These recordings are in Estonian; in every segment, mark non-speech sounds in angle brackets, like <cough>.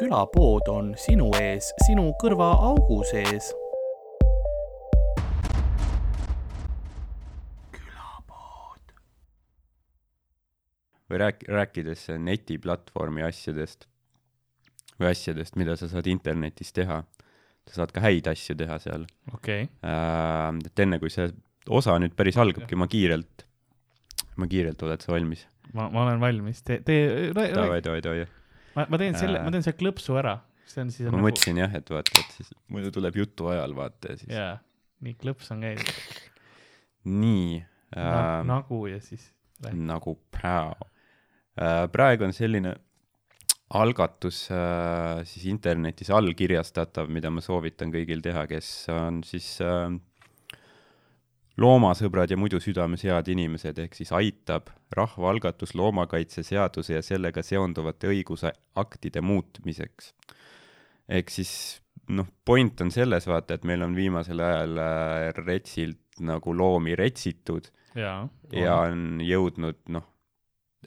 külapood on sinu ees, sinu kõrvaaugu sees. või rääk-, rääkides netiplatvormi asjadest või asjadest, mida sa saad internetis teha, sa saad ka häid asju teha seal okei okay., äh,. et enne kui see osa nüüd päris algabki, ma kiirelt, ma kiirelt, oled sa valmis? ma, ma olen valmis, tee, tee, davai, davai, davai. ma, ma teen selle, Äh. ma teen selle klõpsu ära, see on siis ma mõtlesin jah, et vaata, et siis muidu tuleb jutu ajal vaata ja siis jaa, nii klõps on käinud nii Na, äh, nagu ja siis nagu päo äh,. praegu on selline algatus äh, siis internetis allkirjastatav, mida ma soovitan kõigil teha, kes on siis äh, loomasõbrad ja muidu südames head inimesed, ehk siis aitab rahvaalgatus loomakaitseseaduse ja sellega seonduvate õigusaktide muutmiseks. ehk siis noh, point on selles vaata, et meil on viimasel ajal äh, retsilt nagu loomi retsitud jaa. ja on jõudnud noh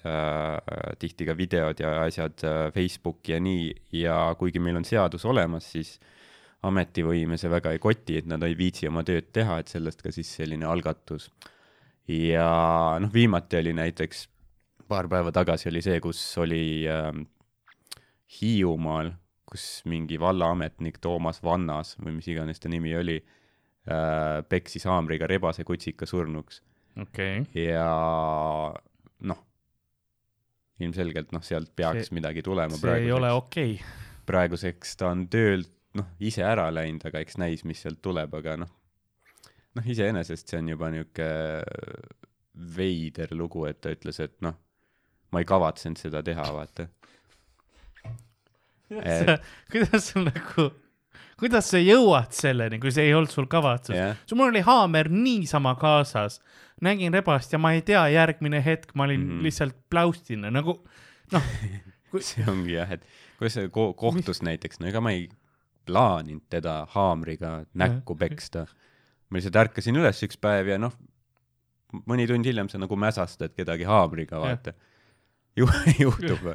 äh,, tihti ka videod ja asjad äh, Facebooki ja nii ja kuigi meil on seadus olemas, siis ametivõime see väga ei koti, et nad ei viitsi oma tööd teha, et sellest ka siis selline algatus. ja noh, viimati oli näiteks paar päeva tagasi oli see, kus oli äh, Hiiumaal, kus mingi vallaametnik Toomas Vannas või mis iganes ta nimi oli äh,, peksis haamriga rebase kutsika surnuks okei okay., ja noh, ilmselgelt noh, sealt peaks See- midagi tulema see ei ole okei okay.. praeguseks ta on töölt noh, ise ära läinud, aga eks näis, mis sealt tuleb, aga noh, noh iseenesest see on juba niisugune veider lugu, et ta ütles, et noh, ma ei kavatsenud seda teha, vaata. Et- kuidas sul nagu, kuidas sa jõuad selleni, kui see ei olnud sul kavatsus jah, sul mul oli haamer niisama kaasas, nägin rebast ja ma ei tea, järgmine hetk ma olin mm. -hmm. lihtsalt pläustine nagu noh, <laughs> see ongi jah, et kuidas see ko-, kohtus mis? näiteks, no ega ma ei plaaninud teda haamriga näkku peksta. ma lihtsalt ärkasin üles üks päev ja noh, mõni tund hiljem sa nagu mäsastad kedagi haamriga, vaata. ju-, <laughs> juhtub.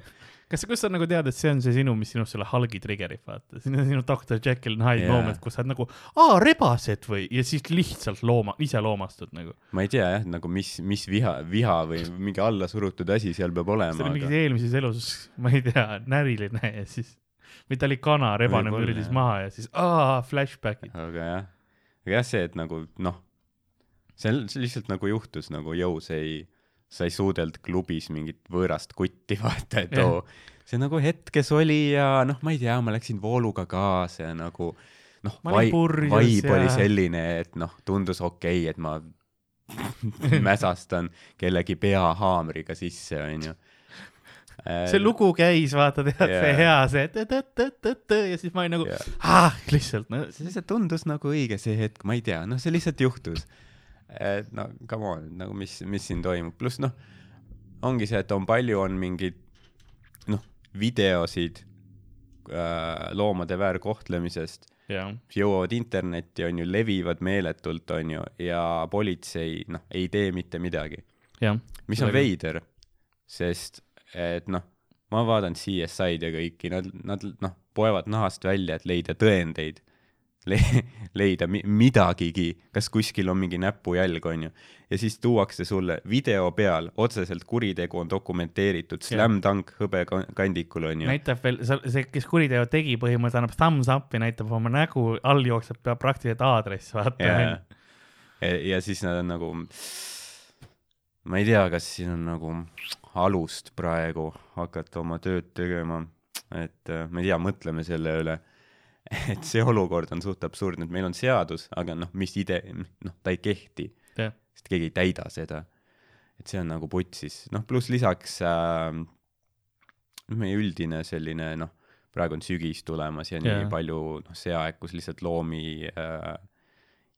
kas, kus sa nagu tead, et see on see sinu, mis sinust selle halgi trigger'ib, vaata, see on sinu Doctor Jekyll and Hyde yeah. moment, kus sa oled nagu, aa, rebased või, ja siis lihtsalt looma, ise loomastud nagu. ma ei tea jah, nagu mis, mis viha, viha või mingi allasurutud asi seal peab see olema, oli mingis aga eelmises elus, ma ei tea, näriline ja siis, või ta oli kana, rebane jah. maha ja siis aa, flashback'id. aga jah, aga jah, see, et nagu noh, see, see lihtsalt nagu juhtus nagu jõu, see ei, sa ei suudelnud klubis mingit võõrast kutti <laughs> vaata, et oo, see nagu hetkes oli ja noh, ma ei tea, ma läksin vooluga kaasa ja nagu noh, vibe ja- oli selline, et noh, tundus okei okay,, et ma <laughs> mäsastan kellegi pea haamriga sisse, onju. See lugu käis, vaata, tead yeah., see hea, see tõ-tõ-tõ-tõ ja siis ma olin nagu Jaa. ah,, lihtsalt no,. see lihtsalt tundus nagu õige see hetk, ma ei tea, noh, see lihtsalt juhtus. et no come on, nagu mis, mis siin toimub, pluss noh, ongi see, et on palju, on mingeid noh, videosid äh, loomade väärkohtlemisest, mis jõuavad internetti, on ju, levivad meeletult, on ju, ja politsei noh, ei tee mitte midagi. jah. mis on veider, sest et noh, ma vaatan CSI-d ja kõiki, nad, nad noh, poevad nahast välja, et leida tõendeid Le, leida mi midagigi, kas kuskil on mingi näpujälg, on ju. ja siis tuuakse sulle video peal, otseselt kuritegu on dokumenteeritud, slam dunk hõbekandikul, on ju. näitab veel, see, kes kuriteo tegi, põhimõtteliselt annab thumbs up'i, näitab oma nägu, all jookseb pea praktiliselt aadress, vaata ja siis nad on nagu, ma ei tea, kas siin on nagu alust praegu hakata oma tööd tegema, et äh, ma ei tea, mõtleme selle üle, <laughs> et see olukord on suht absurdne, et meil on seadus, aga noh, mis ide-, noh, ta ei kehti, jah, sest keegi ei täida seda. et see on nagu putsis, noh, pluss lisaks äh, meie üldine selline noh, praegu on sügis tulemas ja nii Jaa. palju noh, see aeg, kus lihtsalt loomi äh,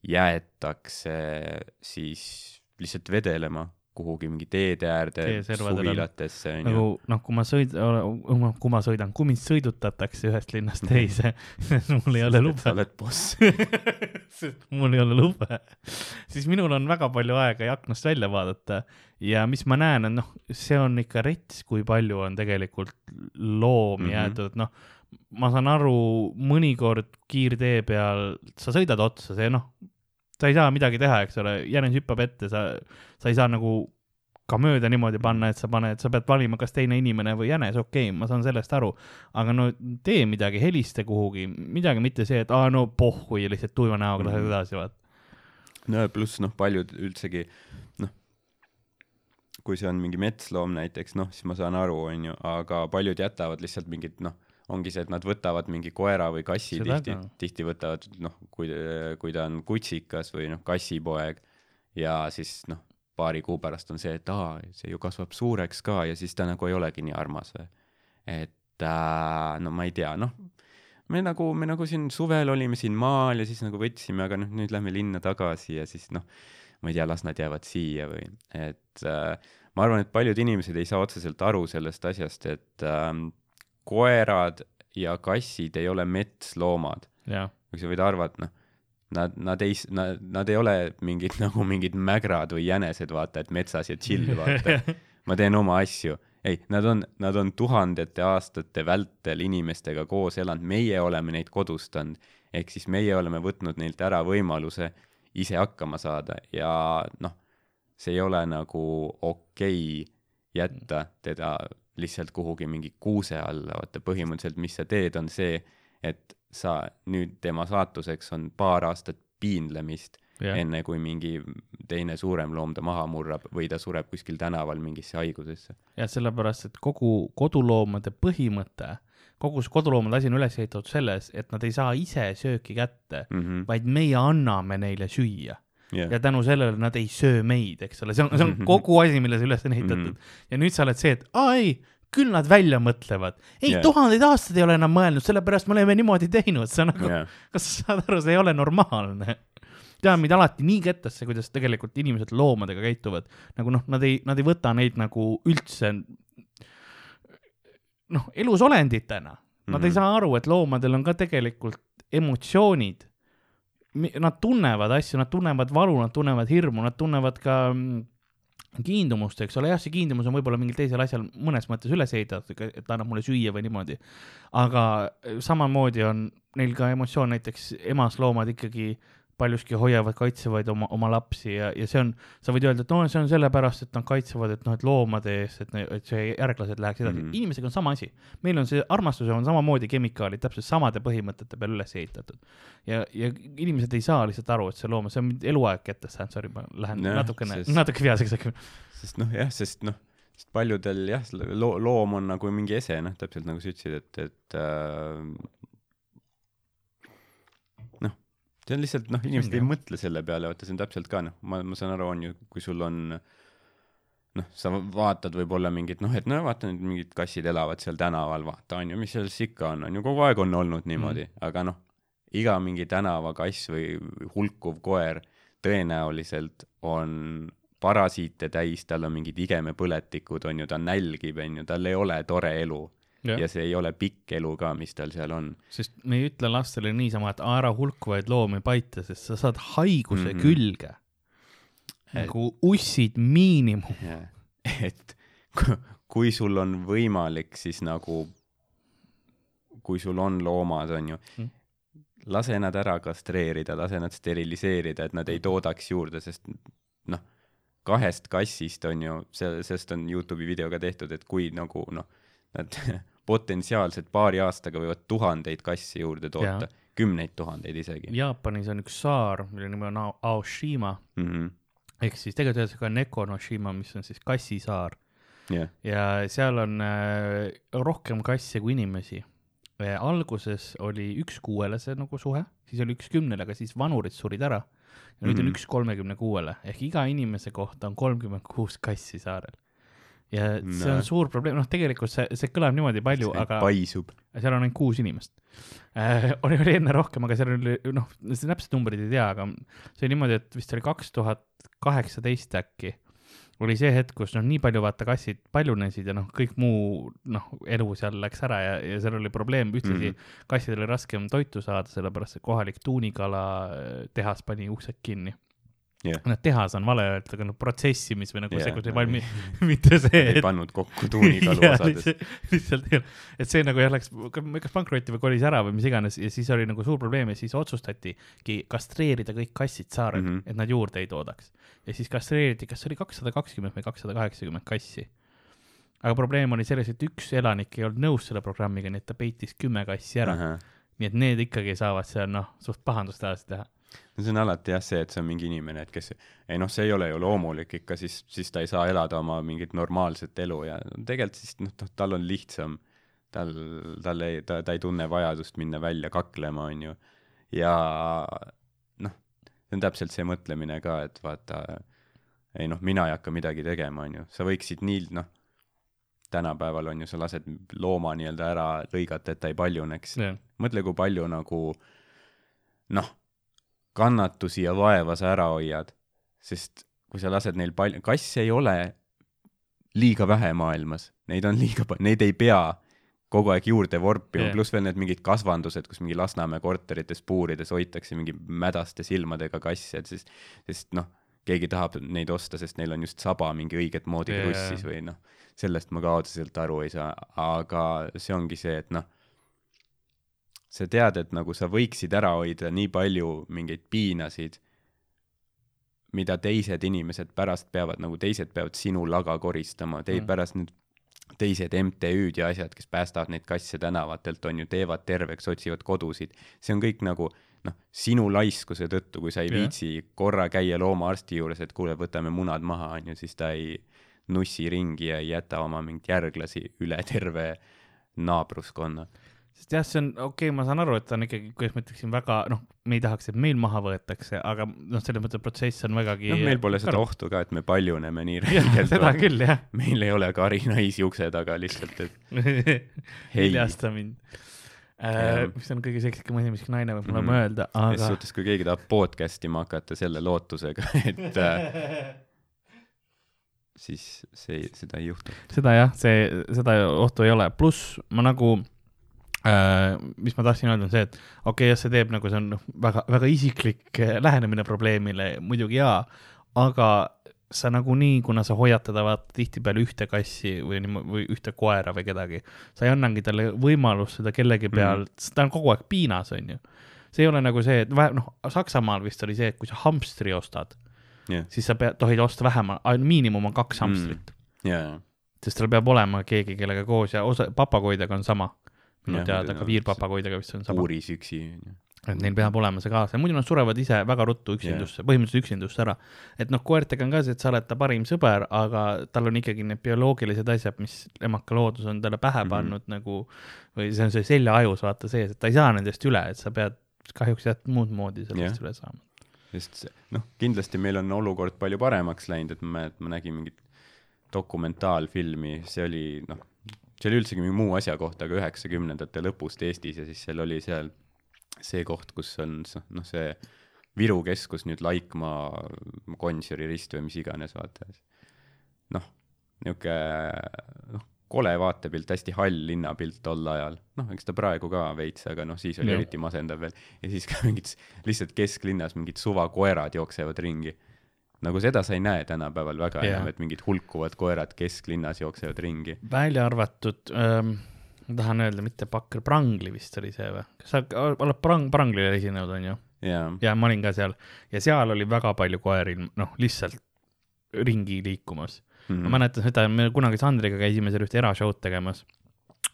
jäetakse siis lihtsalt vedelema kuhugi mingi teede äärde, suvilatesse nagu noh, kui ma sõidan, kui ma sõidan, kui mind sõidutatakse ühest linnast teise, mul ei ole sa lube, oled boss. <laughs> sest mul ei ole lube, siis minul on väga palju aega aknast välja vaadata ja mis ma näen, on noh, see on ikka rets, kui palju on tegelikult loomi mm. -hmm. jäetud, et noh, ma saan aru, mõnikord kiirtee peal sa sõidad otsa, see noh, sa ei saa midagi teha, eks ole, jänes hüppab ette, sa, sa ei saa nagu ka mööda niimoodi panna, et sa paned, sa pead valima, kas teine inimene või jänes, okei okay,, ma saan sellest aru, aga no tee midagi, helista kuhugi, midagi, mitte see, et aa no pohhu ja lihtsalt tuima näoga lähed Mhm. edasi, vaat. no ja pluss noh, paljud üldsegi noh, kui see on mingi metsloom näiteks, noh, siis ma saan aru, onju, aga paljud jätavad lihtsalt mingit noh, ongi see, et nad võtavad mingi koera või kassi Seda tihti tihti võtavad noh, kui, kui ta on kutsikas või noh, kassipoeg ja siis noh, paari kuu pärast on see, et aa, see ju kasvab suureks ka ja siis ta nagu ei olegi nii armas või. et äh, no ma ei tea, noh, me nagu, me nagu siin suvel olime siin maal ja siis nagu võtsime, aga noh, nüüd lähme linna tagasi ja siis noh, ma ei tea, las nad jäävad siia või, et äh, ma arvan, et paljud inimesed ei saa otseselt aru sellest asjast, et äh, koerad ja kassid ei ole metsloomad. kui sa võid arvata, noh, nad, nad ei, nad, nad ei ole mingid <laughs> nagu mingid mägrad või jänesed, vaata, et metsas ja chill, <laughs> vaata. ma teen oma asju. ei, nad on, nad on tuhandete aastate vältel inimestega koos elanud, meie oleme neid kodustanud. ehk siis meie oleme võtnud neilt ära võimaluse ise hakkama saada ja noh, see ei ole nagu okei jätta teda lihtsalt kuhugi mingi kuuse alla, vaata põhimõtteliselt, mis sa teed, on see, et sa nüüd tema saatuseks on paar aastat piinlemist, jah, enne kui mingi teine suurem loom ta maha murrab või ta sureb kuskil tänaval mingisse haigusesse. ja sellepärast, et kogu koduloomade põhimõte, kogu see koduloomade asi on üles ehitatud selles, et nad ei saa ise sööki kätte, mm. -hmm. vaid meie anname neile süüa Yeah. ja tänu sellele nad ei söö meid, eks ole, see on, see on <laughs> kogu asi, mille see üles on ehitatud mm. -hmm. ja nüüd sa oled see, et aa ei, küll nad välja mõtlevad. ei yeah., tuhandeid aastaid ei ole enam mõelnud, sellepärast me oleme niimoodi teinud, see on nagu yeah., Yeah. kas sa saad aru, see ei ole normaalne. tean mind alati nii kettasse, kuidas tegelikult inimesed loomadega käituvad, nagu noh, nad ei, nad ei võta neid nagu üldse noh, elusolenditena. Nad mm -hmm. ei Mhm. saa aru, et loomadel on ka tegelikult emotsioonid. Nad tunnevad asju, nad tunnevad valu, nad tunnevad hirmu, nad tunnevad ka mm, kiindumust, eks ole, jah, see kiindumus on võib-olla mingil teisel asjal mõnes mõttes üles ehitatud, et ta annab mulle süüa või niimoodi. aga samamoodi on neil ka emotsioon, näiteks emasloomad ikkagi paljuski hoiavad, kaitsevad oma, oma lapsi ja, ja see on, sa võid öelda, et no see on sellepärast, et nad kaitsevad, et noh, et loomade eest, et, et see järglased läheks edasi mm. -hmm. inimesega on sama asi. meil on see armastus on samamoodi kemikaalid täpselt samade põhimõtete peal üles ehitatud. ja, ja inimesed ei saa lihtsalt aru, et see loom, see on mind eluaeg kettes saanud, sorry, ma lähen Jah, natukene sest..., natuke vihaseks äkki. sest noh, jah, sest noh, sest paljudel jah, loo-, loom on nagu mingi ese, noh, täpselt nagu sa ütlesid, et, et äh, noh, see on lihtsalt noh, inimesed ei mõtle selle peale, vaata, see on täpselt ka noh, ma, ma saan aru, on ju, kui sul on noh, sa vaatad võib-olla mingit noh, et no vaata nüüd mingid kassid elavad seal tänaval, vaata on ju, mis seal siis ikka on, on ju kogu aeg on olnud niimoodi. Mm., aga noh, iga mingi tänavakass või hulkuv koer tõenäoliselt on parasiite täis, tal on mingid igemepõletikud, on ju, ta nälgib, on ju, tal ei ole tore elu ja. ja see ei ole pikk elu ka, mis tal seal on. sest me ei ütle lastele niisama, et "Aa, ära hulkuvaid loomi paita, sest sa saad haiguse mm. -hmm. külge. nagu ussid miinimum. <laughs> et ku- kui sul on võimalik, siis nagu, kui sul on loomad, on ju Mm., lase nad ära kastreerida, lase nad steriliseerida, et nad ei toodaks juurde, sest noh, kahest kassist on ju, sellest on Youtube'i video ka tehtud, et kui nagu noh, nad <laughs> potentsiaalselt paari aastaga võivad tuhandeid kasse juurde toota kümneid tuhandeid isegi Jaapanis on üks saar, mille nimi on Ao- Aoshima mm. -hmm. ehk siis tegelikult öeldakse ka Nekonoshima, mis on siis kassisaar jah, ja seal on äh, rohkem kasse kui inimesi äh,. alguses oli üks kuuele see nagu suhe, siis oli üks kümnele, aga siis vanurid surid ära. ja nüüd mm -hmm. Mhm. on üks kolmekümne kuuele ehk iga inimese kohta on kolmkümmend kuus kassi saarel. Ja see on suur probleem, noh, tegelikult see, see kõlab niimoodi palju, aga paisub. seal on ainult kuus inimest äh. <laughs> oli, oli enne rohkem, aga seal oli noh, täpset numbrit ei tea, aga see oli niimoodi, et vist oli kaks tuhat kaheksateist äkki oli see hetk, kus noh, nii palju vaata kassid paljunesid ja noh, kõik muu noh, elu seal läks ära ja, ja seal oli probleem, ühtlasi mm. -hmm. kassidel oli raskem toitu saada, sellepärast et kohalik tuunikala äh, tehas pani uksed kinni. jah, noh, tehas on vale öelda, aga noh, protsessimis või nagu Jaa, see, kui see no valmi-, <laughs> mitte see, ei et pannud kokku tuunikalu <laughs> Jaa, osades. lihtsalt, ei ole, et see nagu jah läks kas pankrotti või kolis ära või mis iganes ja siis oli nagu suur probleem ja siis otsustatigi kastreerida kõik kassid saarel mm. -hmm. et nad juurde ei toodaks. ja siis kastreeriti, kas see oli kakssada kakskümmend või kakssada kaheksakümmend kassi. aga probleem oli selles, et üks elanik ei olnud nõus selle programmiga, nii et ta peitis kümme kassi ära. nii et need ikkagi saavad seal noh, suht pahandust edasi teha. No see on alati jah see, et see on mingi inimene, et kes, ei noh, see ei ole ju loomulik ikka, siis, siis ta ei saa elada oma mingit normaalset elu ja tegelikult siis noh, tal on lihtsam. tal, tal ei, ta, ta ei tunne vajadust minna välja kaklema, onju. ja noh, see on täpselt see mõtlemine ka, et vaata, ei noh, mina ei hakka midagi tegema, onju, sa võiksid nii noh, tänapäeval on ju, sa lased looma nii-öelda ära lõigata, et ta ei paljuneks mõtle, kui palju nagu noh, kannatusi ja vaeva sa ära hoiad, sest kui sa lased neil palju, kasse ei ole liiga vähe maailmas, neid on liiga palju, neid ei pea kogu aeg juurde vorpima yeah., pluss veel need mingid kasvandused, kus mingi Lasnamäe korterites puurides hoitakse mingi mädaste silmadega kasse, et siis, sest noh, keegi tahab neid osta, sest neil on just saba mingi õiget moodi Jaa, krussis või noh, sellest ma ka otseselt aru ei saa, aga see ongi see, et noh, sa tead, et nagu sa võiksid ära hoida nii palju mingeid piinasid, mida teised inimesed pärast peavad, nagu teised peavad sinu laga koristama, teid Mm. pärast need teised MTÜ-d ja asjad, kes päästavad neid kasse tänavatelt, on ju, teevad terveks, otsivad kodusid. see on kõik nagu noh, sinu laiskuse tõttu, kui sa ei Jah. viitsi korra käia loomaarsti juures, et kuule, võtame munad maha, on ju, siis ta ei nussi ringi ja ei jäta oma mingeid järglasi üle terve naabruskonna. Sest jah, see on, okei okay,, ma saan aru, et ta on ikkagi, kuidas ma ütleksin, väga noh, me ei tahaks, et meil maha võetakse, aga noh, selles mõttes protsess on vägagi. noh, meil pole seda. ohtu ka, et me paljuneme nii räigelt seda. küll jah. meil ei ole Kari naisi ukse taga lihtsalt, et <laughs> hiljasta mind äh,. mis on kõige seksikam asi, mis naine võib mulle Mhm. mõelda, ses aga suhtes, kui keegi tahab podcast ima hakata selle lootusega, <laughs> et äh, siis see, seda ei juhtu. seda jah, see, seda ohtu ei ole, pluss ma nagu äh,, mis ma tahtsin öelda, on see, et okei okay,, jah, see teeb nagu see on noh, väga, väga isiklik äh, lähenemine probleemile, muidugi jaa, aga sa nagunii, kuna sa hoiad teda vaata tihtipeale ühte kassi või või ühte koera või kedagi, sa ei annagi talle võimalust seda kellegi pealt mm, -hmm. ta on kogu aeg piinas, on ju. see ei ole nagu see, et vähe, noh, Saksamaal vist oli see, et kui sa hamstri ostad, jah, siis sa pead, tohid osta vähemalt, miinimum on kaks hamstrit mm. ja, ja, sest tal peab olema keegi, kellega koos ja osa papagoidega on sama. Minu teada ka viirpapagoidega vist on sama, puuris üksi, et neil peab olema see kaasa, muidu nad surevad ise väga ruttu üksindusse, põhimõtteliselt üksindusse ära. et noh, koertega on ka see, et sa oled ta parim sõber, aga tal on ikkagi need bioloogilised asjad, mis emaka loodus on talle pähe Mhm. pannud mm -hmm. nagu või see on see seljaajus vaata sees, et ta ei saa nendest üle, et sa pead kahjuks jah, muud moodi sellest Jah. üle saama. sest noh, kindlasti meil on olukord palju paremaks läinud, et ma, ma nägin mingit dokumentaalfilmi, see oli noh, see oli üldsegi mingi muu asja kohta, aga üheksakümnendate lõpust Eestis ja siis seal oli seal see koht, kus on noh, see Viru keskus nüüd Laikmaa Gonsiori rist või mis iganes, vaata. noh, niisugune noh, kole vaatepilt, hästi hall linnapilt tol ajal, noh, eks ta praegu ka veits, aga noh, siis oli Jah. eriti masendav veel. ja siis ka mingid lihtsalt kesklinnas mingid suvakoerad jooksevad ringi. Nagu seda sa ei näe tänapäeval väga Jah. enam, et mingid hulkuvad koerad kesklinnas jooksevad ringi. välja arvatud ähm,, ma tahan öelda, mitte Bakker, Prangli vist oli see või? kas sa oled Prang-, Pranglile esinenud, on ju? ja ma olin ka seal ja seal oli väga palju koeri, noh, lihtsalt ringi liikumas mm.. Mhm. ma mäletan seda, me kunagi Sandriga käisime seal ühte erashow'd tegemas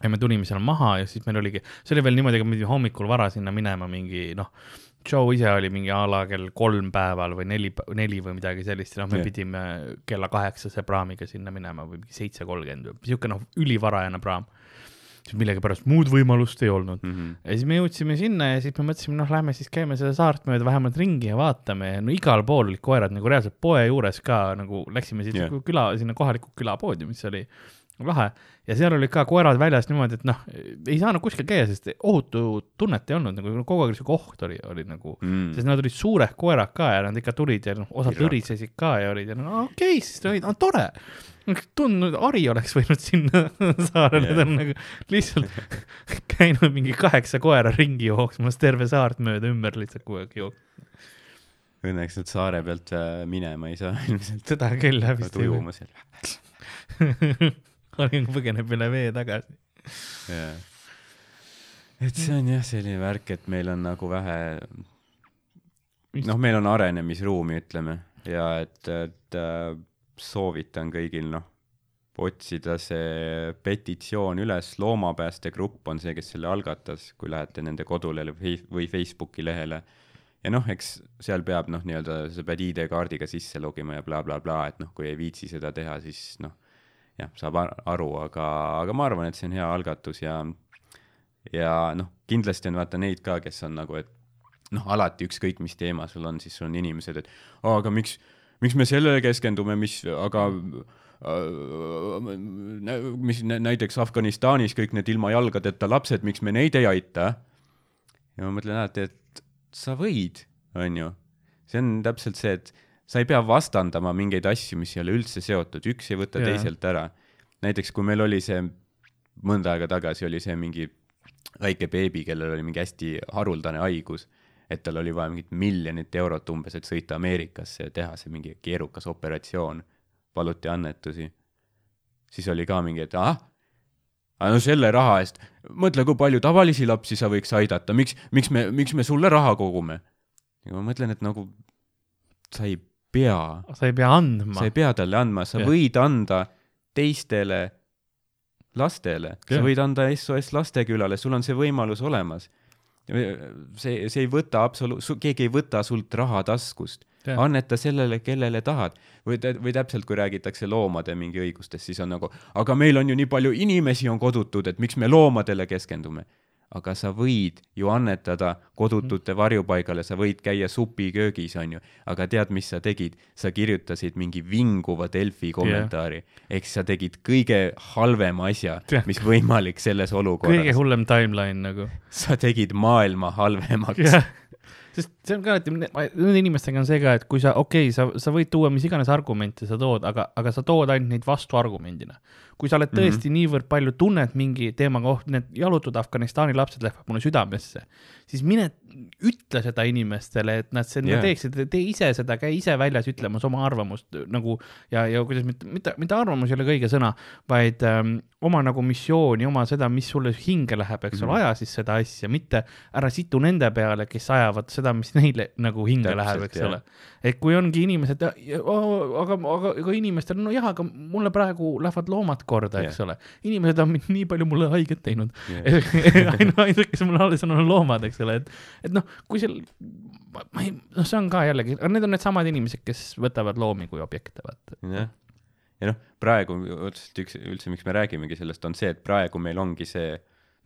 ja me tulime seal maha ja siis meil oligi, see oli veel niimoodi, et me pidime hommikul vara sinna minema mingi noh, show ise oli mingi a la kell kolm päeval või neli, neli või midagi sellist ja noh, me yeah. pidime kella kaheksase praamiga sinna minema või mingi seitse kolmkümmend või sihuke noh, ülivarajane praam. siis millegipärast muud võimalust ei olnud. Mhm. ja siis me jõudsime sinna ja siis me mõtlesime, noh, lähme siis käime seda saart mööda vähemalt ringi ja vaatame ja no igal pool olid koerad nagu reaalselt poe juures ka nagu läksime Jah. yeah. küla, sinna kohalikku külapoodi, mis oli lahe ja seal olid ka koerad väljas niimoodi, et noh, ei saanud kuskil käia, sest ohutu tunnet ei olnud nagu kogu aeg oli siuke oht oli, oli nagu Mm. sest nad olid suured koerad ka ja nad ikka tulid ja noh, osad lõrisesid ka ja olid ja no okei okay,, siis olid, no tore. tundnud, Ari oleks võinud sinna <laughs> saarele Jah. yeah. nagu lihtsalt <laughs> käinud mingi kaheksa koera ringi jooksmas terve saart mööda ümber lihtsalt kogu aeg jooksmas. õnneks nad saare pealt äh, minema ei saa <laughs> ilmselt. seda küll jah vist ujuma seal. Areng põgeneb üle vee tagasi. jaa. et see on jah selline värk, et meil on nagu vähe, noh, meil on arenemisruumi, ütleme, ja et, et äh, soovitan kõigil, noh, otsida see petitsioon üles, Loomapäästegrupp on see, kes selle algatas, kui lähete nende kodulehele või Facebooki lehele ja noh, eks seal peab noh, nii-öelda sa pead ID-kaardiga sisse logima ja blablabla bla,, bla, et noh, kui ei viitsi seda teha, siis noh, jah, saab ar- aru, aga, aga ma arvan, et see on hea algatus ja ja noh, kindlasti on vaata neid ka, kes on nagu, et noh, alati ükskõik, mis teema sul on, siis sul on inimesed, et "Aa, aga miks, miks me sellele keskendume, mis, aga äh, nä- mis nä- näiteks Afganistanis kõik need ilma jalgadeta lapsed, miks me neid ei aita? ja ma mõtlen alati, et sa võid, onju. see on täpselt see, et sa ei pea vastandama mingeid asju, mis ei ole üldse seotud, üks ei võta Jaa. teiselt ära. näiteks kui meil oli see, mõnda aega tagasi oli see mingi väike beebi, kellel oli mingi hästi haruldane haigus, et tal oli vaja mingit miljonit eurot umbes, et sõita Ameerikasse ja teha see mingi keerukas operatsioon, paluti annetusi. siis oli ka mingi, et ahah, aga no selle raha eest, mõtle, kui palju tavalisi lapsi sa võiks aidata, miks, miks me, miks me sulle raha kogume? ja ma mõtlen, et nagu sa ei pea, sa ei pea andma sa ei. pea talle andma, sa Jah. võid anda teistele lastele, sa võid anda SOS Lastekülale, sul on see võimalus olemas. see, see ei võta absoluut, keegi ei võta sult raha taskust, anneta sellele, kellele tahad. või, või täpselt, kui räägitakse loomade mingi õigustest, siis on nagu, aga meil on ju nii palju inimesi on kodutud, et miks me loomadele keskendume. Aga sa võid ju annetada kodutute varjupaigale, sa võid käia supiköögis, onju, aga tead, mis sa tegid? sa kirjutasid mingi vinguva Delfi kommentaari ehk sa tegid kõige halvema asja mis võimalik selles kõige olukorras. hullem timeline nagu. sa tegid maailma halvemaks. jah, sest see on ka alati, nende inimestega on see ka, et kui sa, okei okay,, sa, sa võid tuua mis iganes argumente sa tood, aga, aga sa tood ainult neid vastuargumendina. Kui sa oled tõesti mm -hmm. niivõrd palju tunned mingi teema kohta, need jalutud Afganistani lapsed lähevad mulle südamesse, siis mine ütle seda inimestele, et nad seda yeah. teeksid, tee ise seda, käi ise väljas ütlemas oma arvamust nagu ja, ja kuidas mitte, mitte, mitte arvamus ei ole kõige sõna, vaid ähm, oma nagu missiooni, oma seda, mis sulle hinge läheb, eks ole Mhm. mm, -hmm. aja siis seda asja, mitte ära situ nende peale, kes ajavad seda, mis neile nagu hinge Täpselt, läheb, eks jah. ole. et kui ongi inimesed, aga, aga, aga inimestel, no jah, aga mulle praegu lähevad loomad korda, eks Jah. ole. inimesed on nii palju mulle haiget teinud. <laughs> Ainult, ainult, kes mul alles on, on loomad, eks ole, et, et noh, kui seal, ma ei, noh, see on ka jällegi, need on needsamad inimesed, kes võtavad loomi kui objekte, vaata. jah, ja noh, praegu otseselt üks, üldse, miks me räägimegi sellest, on see, et praegu meil ongi see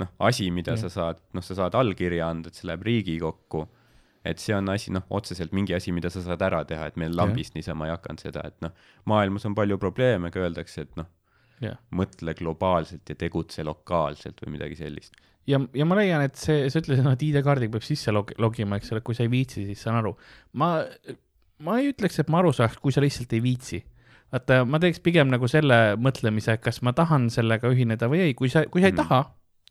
noh, asi, mida Jah. sa saad, noh, sa saad allkirja anda, et see läheb Riigikokku. et see on asi, noh, otseselt mingi asi, mida sa saad ära teha, et meil lambist niisama ei hakanud seda, et noh, maailmas on palju probleeme, aga öeldakse, et noh, mõtle globaalselt ja tegutse lokaalselt või midagi sellist. ja, ja ma leian, et see, sa ütlesid, et ID-kaardiga peab sisse log-, logima, eks ole, kui sa ei viitsi, siis saan aru. ma, ma ei ütleks, et ma aru saaks, kui sa lihtsalt ei viitsi. vaata, ma teeks pigem nagu selle mõtlemise, kas ma tahan sellega ühineda või ei, kui sa, kui sa ei Mhm. taha,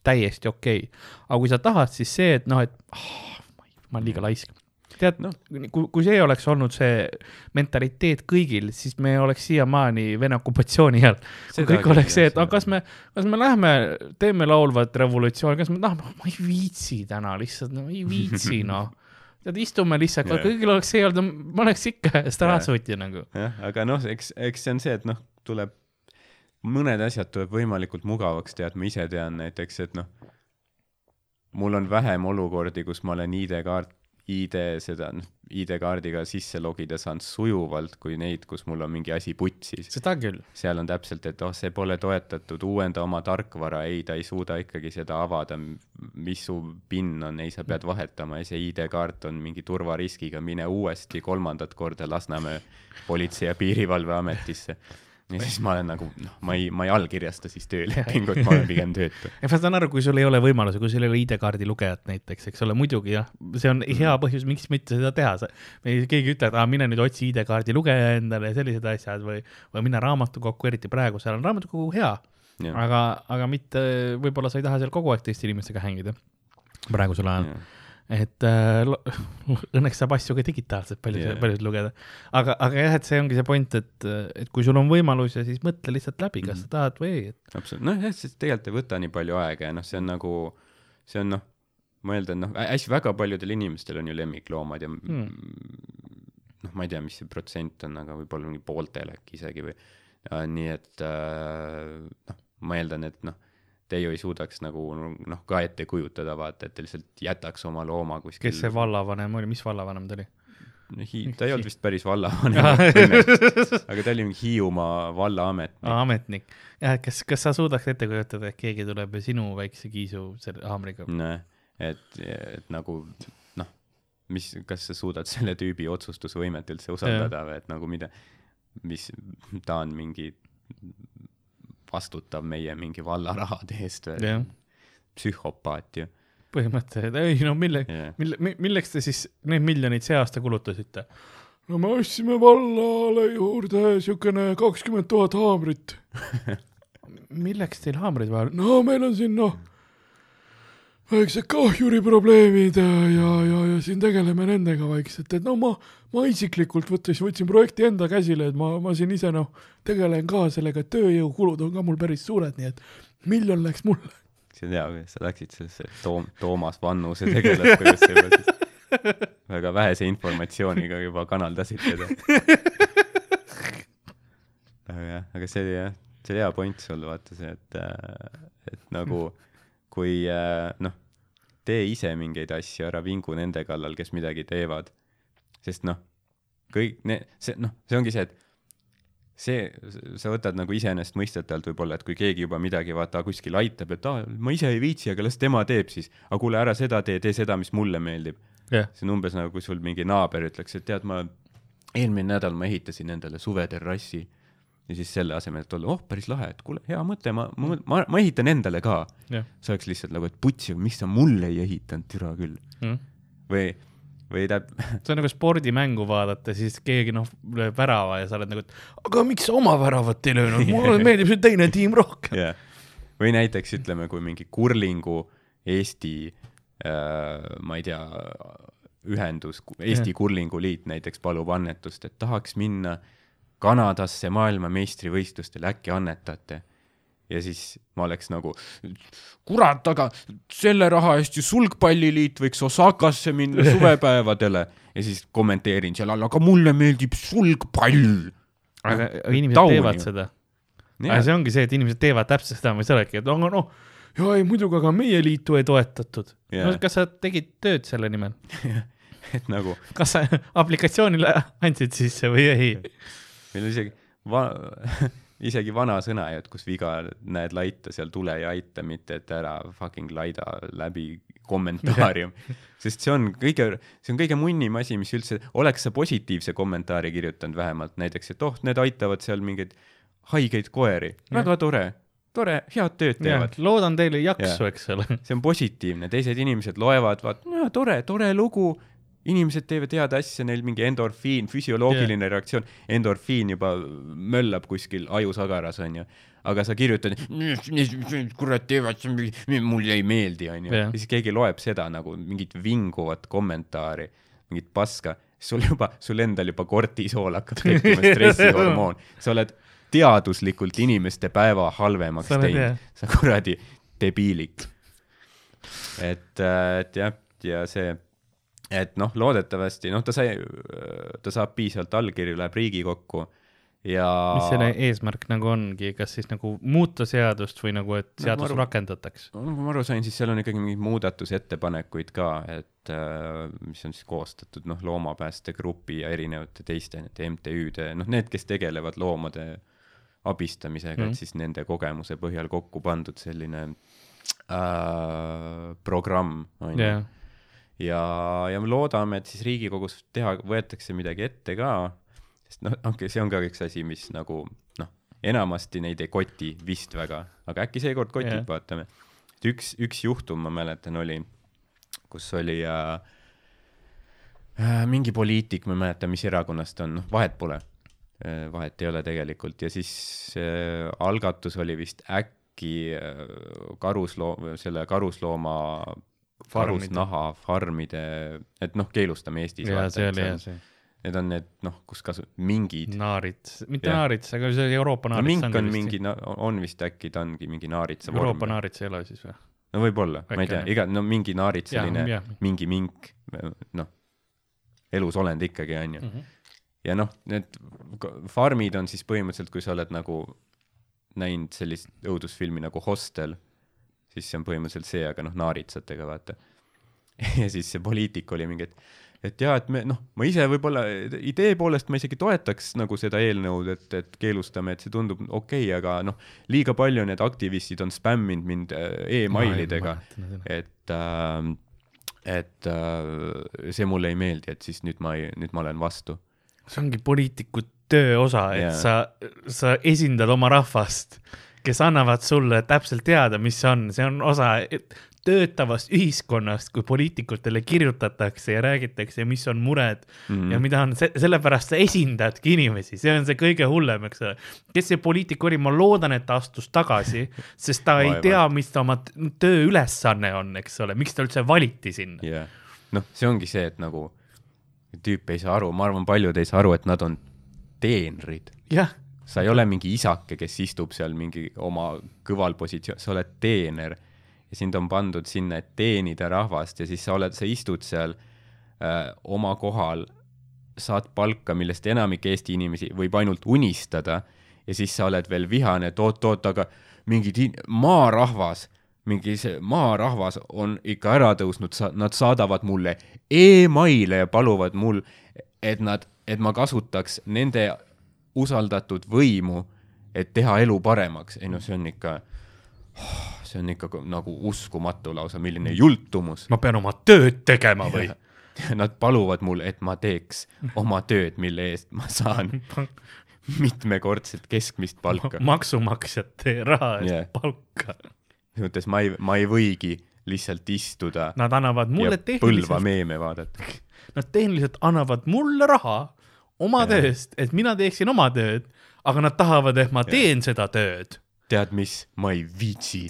täiesti okei okay.. aga kui sa tahad, siis see, et noh, et oh, ma ma olen liiga laisk. Tead Noh. no., kui, kui see oleks olnud see mentaliteet kõigil, siis me oleks siiamaani Vene okupatsiooni all. kui kõik oleks see, et aga kas me, kas me lähme, teeme laulvat revolutsiooni, kas me tahame, ma ei viitsi täna lihtsalt, no ei viitsi <laughs> noh. tead, istume lihtsalt yeah., kõigil oleks see olnud, ma oleks ikka straatsuti nagu. jah, aga noh, eks, eks see on see, et noh, tuleb, mõned asjad tuleb võimalikult mugavaks teha, et ma ise tean näiteks, et noh, mul on vähem olukordi, kus ma olen ID-kaart, ID seda, noh, ID-kaardiga sisse logida saanud sujuvalt kui neid, kus mul on mingi asi putsis. seda küll. seal on täpselt, et oh, see pole toetatud, uuenda oma tarkvara, ei, ta ei suuda ikkagi seda avada, mis su PIN on, ei, sa pead vahetama ja see ID-kaart on mingi turvariskiga, mine uuesti kolmandat korda Lasnamäe Politsei- ja Piirivalveametisse. Ja siis ma olen nagu, noh, ma ei, ma ei allkirjasta siis töölepingut, ma olen pigem töötu. <laughs> ma saan aru, kui sul ei ole võimalusi, kui sul ei ole ID-kaardi lugejat näiteks, eks ole, muidugi jah, see on hea põhjus, miks mitte seda teha, keegi ei ütle, et aa, mine nüüd otsi ID-kaardi lugeja endale ja sellised asjad või, või mine raamatukokku, eriti praegu seal on raamatukogu hea, aga, aga mitte, võib-olla sa ei taha seal kogu aeg teiste inimestega hängida. Praegusel ajal. Et äh, <laughs> õnneks saab asju ka digitaalselt paljud Jaa. yeah., paljud lugeda. aga, aga jah, et see ongi see point, et, et kui sul on võimalus ja siis mõtle lihtsalt läbi, kas Mhm. sa tahad või ei, et absoluutselt, noh jah, sest tegelikult ei võta nii palju aega ja noh, see on nagu, see on noh, ma eeldan, noh, hästi väga paljudel inimestel on ju lemmikloomad ja mm. noh, ma ei tea, mis see protsent on, aga võib-olla mingi pooltel äkki isegi või ja, nii et äh, noh, ma eeldan, et noh, te ju ei suudaks nagu noh, ka ette kujutada, vaata, et te lihtsalt jätaks oma looma kuskil kes see vallavanem oli, mis vallavanem ta oli? no, hi-, ta ei olnud vist päris vallavanem aga ta oli mingi Hiiumaa vallaametnik. ametnik. jah, kas, kas sa suudaks ette kujutada, et keegi tuleb sinu väikse kiisu selle haamriga? näe, et, et nagu noh, mis, kas sa suudad selle tüübi otsustusvõimet üldse usaldada või et nagu mida, mis, ta on mingi vastutav meie mingi valla rahade <laughs> eest või jah, psühhopaat ju põhimõtteliselt, ei no mille, yeah.. mille, milleks te siis need miljonid see aasta kulutasite? no me ostsime vallale juurde siukene kakskümmend tuhat haamrit. <laughs> milleks teil haamreid vaja on? no meil on siin noh, väiksed kahjuriprobleemid ja, ja, ja, ja siin tegeleme nendega vaikselt, et no ma, ma isiklikult võttes võtsin projekti enda käsile, et ma, ma siin ise noh, tegelen ka sellega, et tööjõukulud on ka mul päris suured, nii et miljon läks mulle. see on hea, sa läksid sellesse Toom-, Toomas Vannuse sa juba siis väga vähese informatsiooniga juba kanaldasid teda. aga jah, aga see oli jah, see oli hea point sul, vaata see, et, et nagu kui äh, noh, tee ise mingeid asju, ära vingu nende kallal, kes midagi teevad. sest noh, kõik ne-, see noh, see ongi see, et see, sa võtad nagu iseenesestmõistetavalt võib-olla, et kui keegi juba midagi vaata kuskil aitab, et aa, ma ise ei viitsi, aga las tema teeb siis. aga kuule, ära seda tee, tee seda, mis mulle meeldib. jah, see on umbes nagu, kui sul mingi naaber ütleks, et tead, ma eelmine nädal ma ehitasin endale suveterrassi ja siis selle asemel, et olla, oh, päris lahe, et kuule, hea mõte, ma, ma, ma, ma ehitan endale ka. see oleks lihtsalt nagu, et putsi, miks sa mulle ei ehitanud, türa küll. mm.. või, või täp-, <laughs> see on nagu spordimängu vaadata, siis keegi noh, lööb värava ja sa oled nagu, et aga miks sa oma väravat ei löönud, <laughs> mulle meeldib see teine tiim rohkem. jah. või näiteks ütleme, kui mingi kurlingu Eesti äh,, ma ei tea, ühendus, Eesti Jah. Kurlinguliit näiteks palub annetust, et tahaks minna Kanadasse maailmameistrivõistlustele, äkki annetate? ja siis ma oleks nagu, kurat, aga selle raha eest ju sulgpalliliit võiks Osakasse minna <laughs> suvepäevadele ja siis kommenteerin seal all, aga mulle meeldib sulgpall. aga aga inimesed teevad seda. aga see ongi see, et inimesed teevad täpselt seda, mis sa oledki, et aga noh, jaa ei muidugi, aga meie liitu ei toetatud Jah. no kas sa tegid tööd selle nimel? <laughs> et nagu kas sa <laughs> aplikatsioonile andsid sisse või ei? Meil on isegi va-, <laughs> isegi vana sõna ju, et kus viga näed laita, seal tule ja aita, mitte et ära fucking laida läbi kommentaarium. <laughs> sest see on kõige, see on kõige munnim asi, mis üldse, oleks sa positiivse kommentaari kirjutanud vähemalt näiteks, et oh, need aitavad seal mingeid haigeid koeri, väga tore, tore, head tööd teevad. loodan teile jaksu, Jah. eks ole. see on positiivne, teised inimesed loevad, vaat, tore, tore lugu, inimesed teevad head asja, neil mingi endorfiin, füsioloogiline yeah. reaktsioon, endorfiin juba möllab kuskil ajusagaras, onju. aga sa kirjutad, kurat teevad, mulle ei meeldi, onju. Ja siis keegi loeb seda nagu mingit vinguvat kommentaari, mingit paska, sul juba, sul endal juba kortisool hakkab tekkima, stressihormoon, sa oled teaduslikult inimeste päeva halvemaks teinud sa kuradi debiilik. et, et jah, ja see, et noh, loodetavasti noh, ta sai, ta saab piisavalt allkirju, läheb Riigikokku ja mis selle eesmärk nagu ongi, kas siis nagu muuta seadust või nagu, et No seadus arvan- rakendataks? no kui ma aru sain, siis seal on ikkagi mingeid muudatusettepanekuid ka, et äh, mis on siis koostatud noh, Loomapäästegrupi ja erinevate teiste nende MTÜ-de, noh, need, kes tegelevad loomade abistamisega mm, Mhm. -hmm. et siis nende kogemuse põhjal kokku pandud selline äh, programm, on ju ja, ja me loodame, et siis Riigikogus teha, võetakse midagi ette ka, sest noh, ongi, see on ka üks asi, mis nagu noh, enamasti neid ei koti vist väga, aga äkki seekord kotib yeah., vaatame. üks, üks juhtum ma mäletan oli, kus oli äh, äh, mingi poliitik, ma ei mäleta, mis erakonnast ta on, noh, vahet pole äh,. vahet ei ole tegelikult ja siis äh, algatus oli vist äkki äh, karusloom, selle karuslooma karusnaha farmide, et noh, keelustame Eestis. ja see oli jah see Need on need noh, kus kasu-, mingid. naarits, mitte Jah. naarits, aga see Euroopa no naarits. mink on mingi, on vist äkki ta ongi mingi naaritsa Euroopa vorm. naarits ei ole siis või? no võib-olla, ma ei tea on., iga, no mingi naaritsaline, jah, mingi mink, noh, elusolend ikkagi onju. Mhm. ja noh, need farmid on siis põhimõtteliselt, kui sa oled nagu näinud sellist õudusfilmi nagu Hostel, siis see on põhimõtteliselt see, aga noh, naaritsatega vaata. <laughs> ja siis see poliitik oli mingi, et, et jaa, et me noh, ma ise võib-olla idee poolest ma isegi toetaks nagu seda eelnõud, et, et keelustame, et see tundub okei okay,, aga noh, liiga palju need aktivistid on spämminud mind äh, emailidega, et äh,, et äh, see mulle ei meeldi, et siis nüüd ma ei, nüüd ma olen vastu. see ongi poliitiku töö osa, et Jaa. sa, sa esindad oma rahvast, kes annavad sulle täpselt teada, mis see on, see on osa töötavast ühiskonnast, kui poliitikutele kirjutatakse ja räägitakse, mis on mured mm. Mhm. ja mida on, sellepärast sa esindadki inimesi, see on see kõige hullem, eks ole. kes see poliitik oli, ma loodan, et ta astus tagasi, sest ta <laughs> ei tea, mis ta oma tööülesanne on, eks ole, miks ta üldse valiti sinna. jah, noh, see ongi see, et nagu tüüp ei saa aru, ma arvan, paljud ei saa aru, et nad on teenrid. jah, sa ei ole mingi isake, kes istub seal mingi oma kõval positsioon, sa oled teener. Ja sind on pandud sinna, et teenida rahvast ja siis sa oled, sa istud seal äh, oma kohal, saad palka, millest enamik Eesti inimesi võib ainult unistada ja siis sa oled veel vihane, et oot-oot, aga mingid in- maarahvas, mingi see maarahvas on ikka ära tõusnud, sa, nad saadavad mulle emaile ja paluvad mul, et nad, et ma kasutaks nende usaldatud võimu, et teha elu paremaks. ei noh, see on ikka, see on ikka nagu uskumatu lausa, milline jultumus. ma pean oma tööd tegema või? <laughs> Nad paluvad mul, et ma teeks oma tööd, mille eest ma saan <laughs> mitmekordset keskmist palka. maksumaksjate raha eest yeah. palka. selles mõttes ma ei, ma ei võigi lihtsalt istuda Nad annavad mulle ja põlva tehniliselt, meeme vaadata. <laughs> nad tehniliselt annavad mulle raha oma Jah. tööst, et mina teeksin oma tööd, aga nad tahavad, et ma teen seda tööd. tead mis, ma ei viitsi.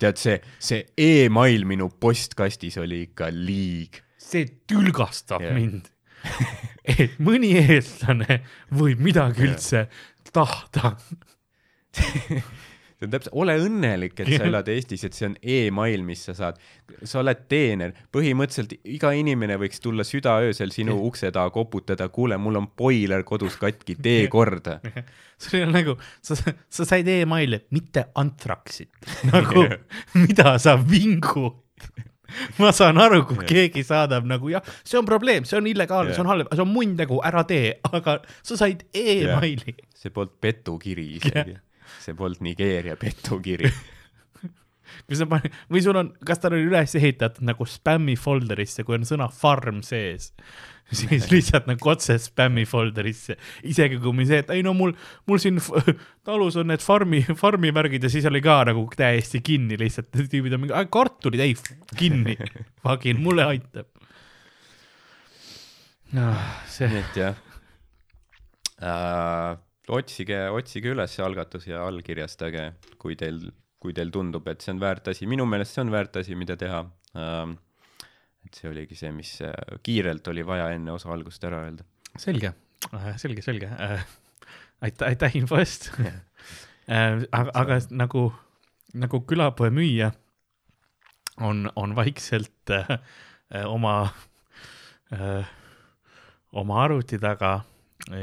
tead see, see email minu postkastis oli ikka liig. see tülgastab yeah. mind. <laughs> et mõni eestlane võib midagi Jah. üldse tahta. <laughs> see on täpselt, ole õnnelik, et sa <laughs> elad Eestis, et see on email, mis sa saad. sa oled teener, põhimõtteliselt iga inimene võiks tulla südaöösel sinu ukse taha koputada, kuule, mul on boiler kodus katki, tee korda. see on nagu, sa, sa said emaili, mitte antraksit. <laughs> <laughs> nagu, mida sa vingud? ma saan aru, kui Jah. keegi saadab nagu jah, see on probleem, see on illegaalne, see on halb, see on munntegu, ära tee, aga sa said emaili. see polnud petukiri isegi, see polnud Nigeeria petukiri. <laughs> kui sa paned, või sul on, kas tal oli üles ehitatud nagu spämmi folder'isse, kui on sõna farm sees, <laughs> siis <laughs> lihtsalt nagu otse spämmi folder'isse, isegi kui me see, et ei no mul, mul siin talus on need farmi, farmi värgid ja siis oli ka nagu täiesti kinni lihtsalt, tüübid on mingi, kartulid, ei, kinni, fucking mulle aitab. see, nii et jah äh,, otsige, otsige üles see algatus ja allkirjastage, kui teil, kui teil tundub, et see on väärt asi, minu meelest see on väärt asi, mida teha ähm,. et see oligi see, mis äh, kiirelt oli vaja enne osa algust ära öelda. selge, selge, selge. aitäh, aitäh info eest. <laughs> aga, aga nagu, nagu külapoe müüja on, on vaikselt äh, äh, oma äh,, oma arvuti taga äh,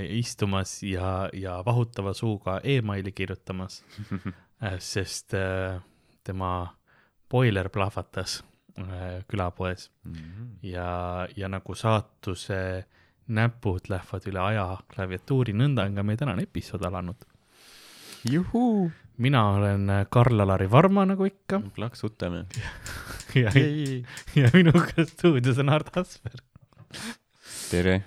istumas ja, ja vahutava suuga emaili kirjutamas <laughs> äh,, sest äh, tema boiler plahvatas äh, külapoes ja, ja nagu saatuse näpud lähevad üle aja klaviatuuri, nõnda on ka meie tänane episood alanud. juhuu, mina olen äh, Karl-Alari Varma, nagu ikka, plaksutame. <laughs> ja, ja minuga stuudios on Art Asper. tere.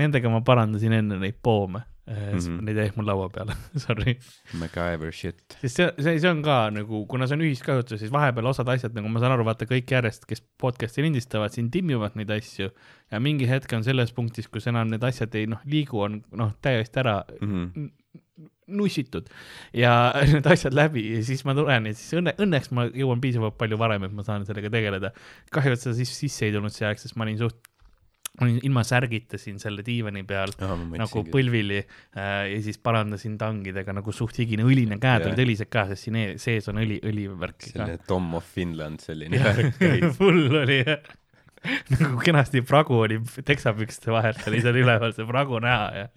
nendega ma parandasin enne neid poome mm, Mhm. -hmm. neid jäi mul laua peale, <laughs> sorry. MacGyver shit. sest see, see, see on ka nagu, kuna see on ühiskasutus, siis vahepeal osad asjad, nagu ma saan aru, vaata kõik järjest, kes podcast'i lindistavad, siin timmivad neid asju ja mingi hetk on selles punktis, kus enam need asjad ei noh, liigu, on noh, täiesti ära Mhm. nussitud ja <laughs> need asjad läbi ja siis ma tulen ja siis õnne, õnneks ma jõuan piisavalt palju varem, et ma saan sellega tegeleda. kahju, et sa siis sisse ei tulnud see aeg, sest ma olin suht, ma olin ilma särgita siin selle diivani peal nagu. põlvili äh, ja siis parandasin tangidega nagu suht higine õline, käed olid õlised ka, sest siin ees- sees on õli, õlivärk ka selline. Tom of Finland selline värk käis. <laughs> full oli jah. nagu kenasti pragu oli teksapükste vahelt oli seal üleval see pragu näha ja,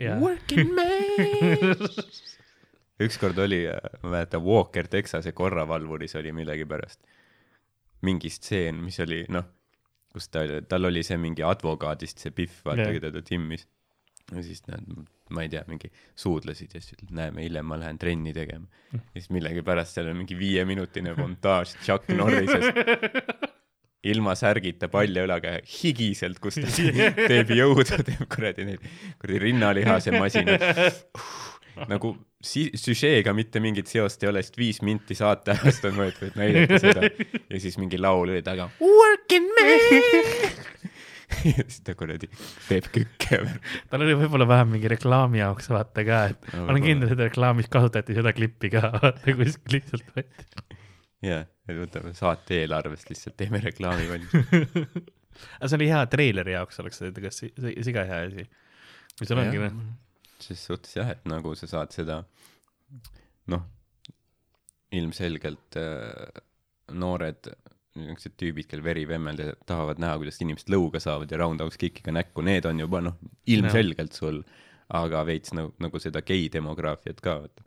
ja. Working man. ükskord oli, ma mäletan, Walker Texase korravalvuris oli millegipärast mingi stseen, mis oli noh, kus ta, tal oli see mingi advokaadist see Pihv, vaata Jah. keda ta timmis. ja siis nad, ma ei tea, mingi suudlesid ja siis ütlesid, näeme, hiljem ma lähen trenni tegema. ja siis millegipärast seal on mingi viieminutine montaaž Chuck Norrisest ilma särgita palja ülaga higiselt, kus ta <laughs> teeb jõudu, teeb kuradi neid kuradi rinnalihase masinad. <laughs> nagu si-, süžeega mitte mingit seost ei ole, sest viis minti saate ajast on võetud, et näidata seda. ja siis mingi laul oli taga. Working man. <laughs> ja siis ta kuradi teeb kükke. tal oli võib-olla vähem mingi reklaami jaoks vaata ka, et No ma olen kindel, et reklaamis kasutati seda klippi ka, <laughs> vaata kuskil lihtsalt võeti. jah, et võtame saate eelarvest lihtsalt teeme reklaami valmis. <laughs> aga see oli hea treileri jaoks oleks see, kas si- si- siga hea asi. kui sul ongi noh, ses suhtes jah, et nagu sa saad seda, noh, ilmselgelt äh, noored niisugused tüübid, kel veri vemmelda tahavad näha, kuidas inimesed lõuga saavad ja roundhouse kick'iga näkku, need on juba noh, ilmselgelt sul, aga veits nagu, nagu seda gei demograafiat ka, vaata.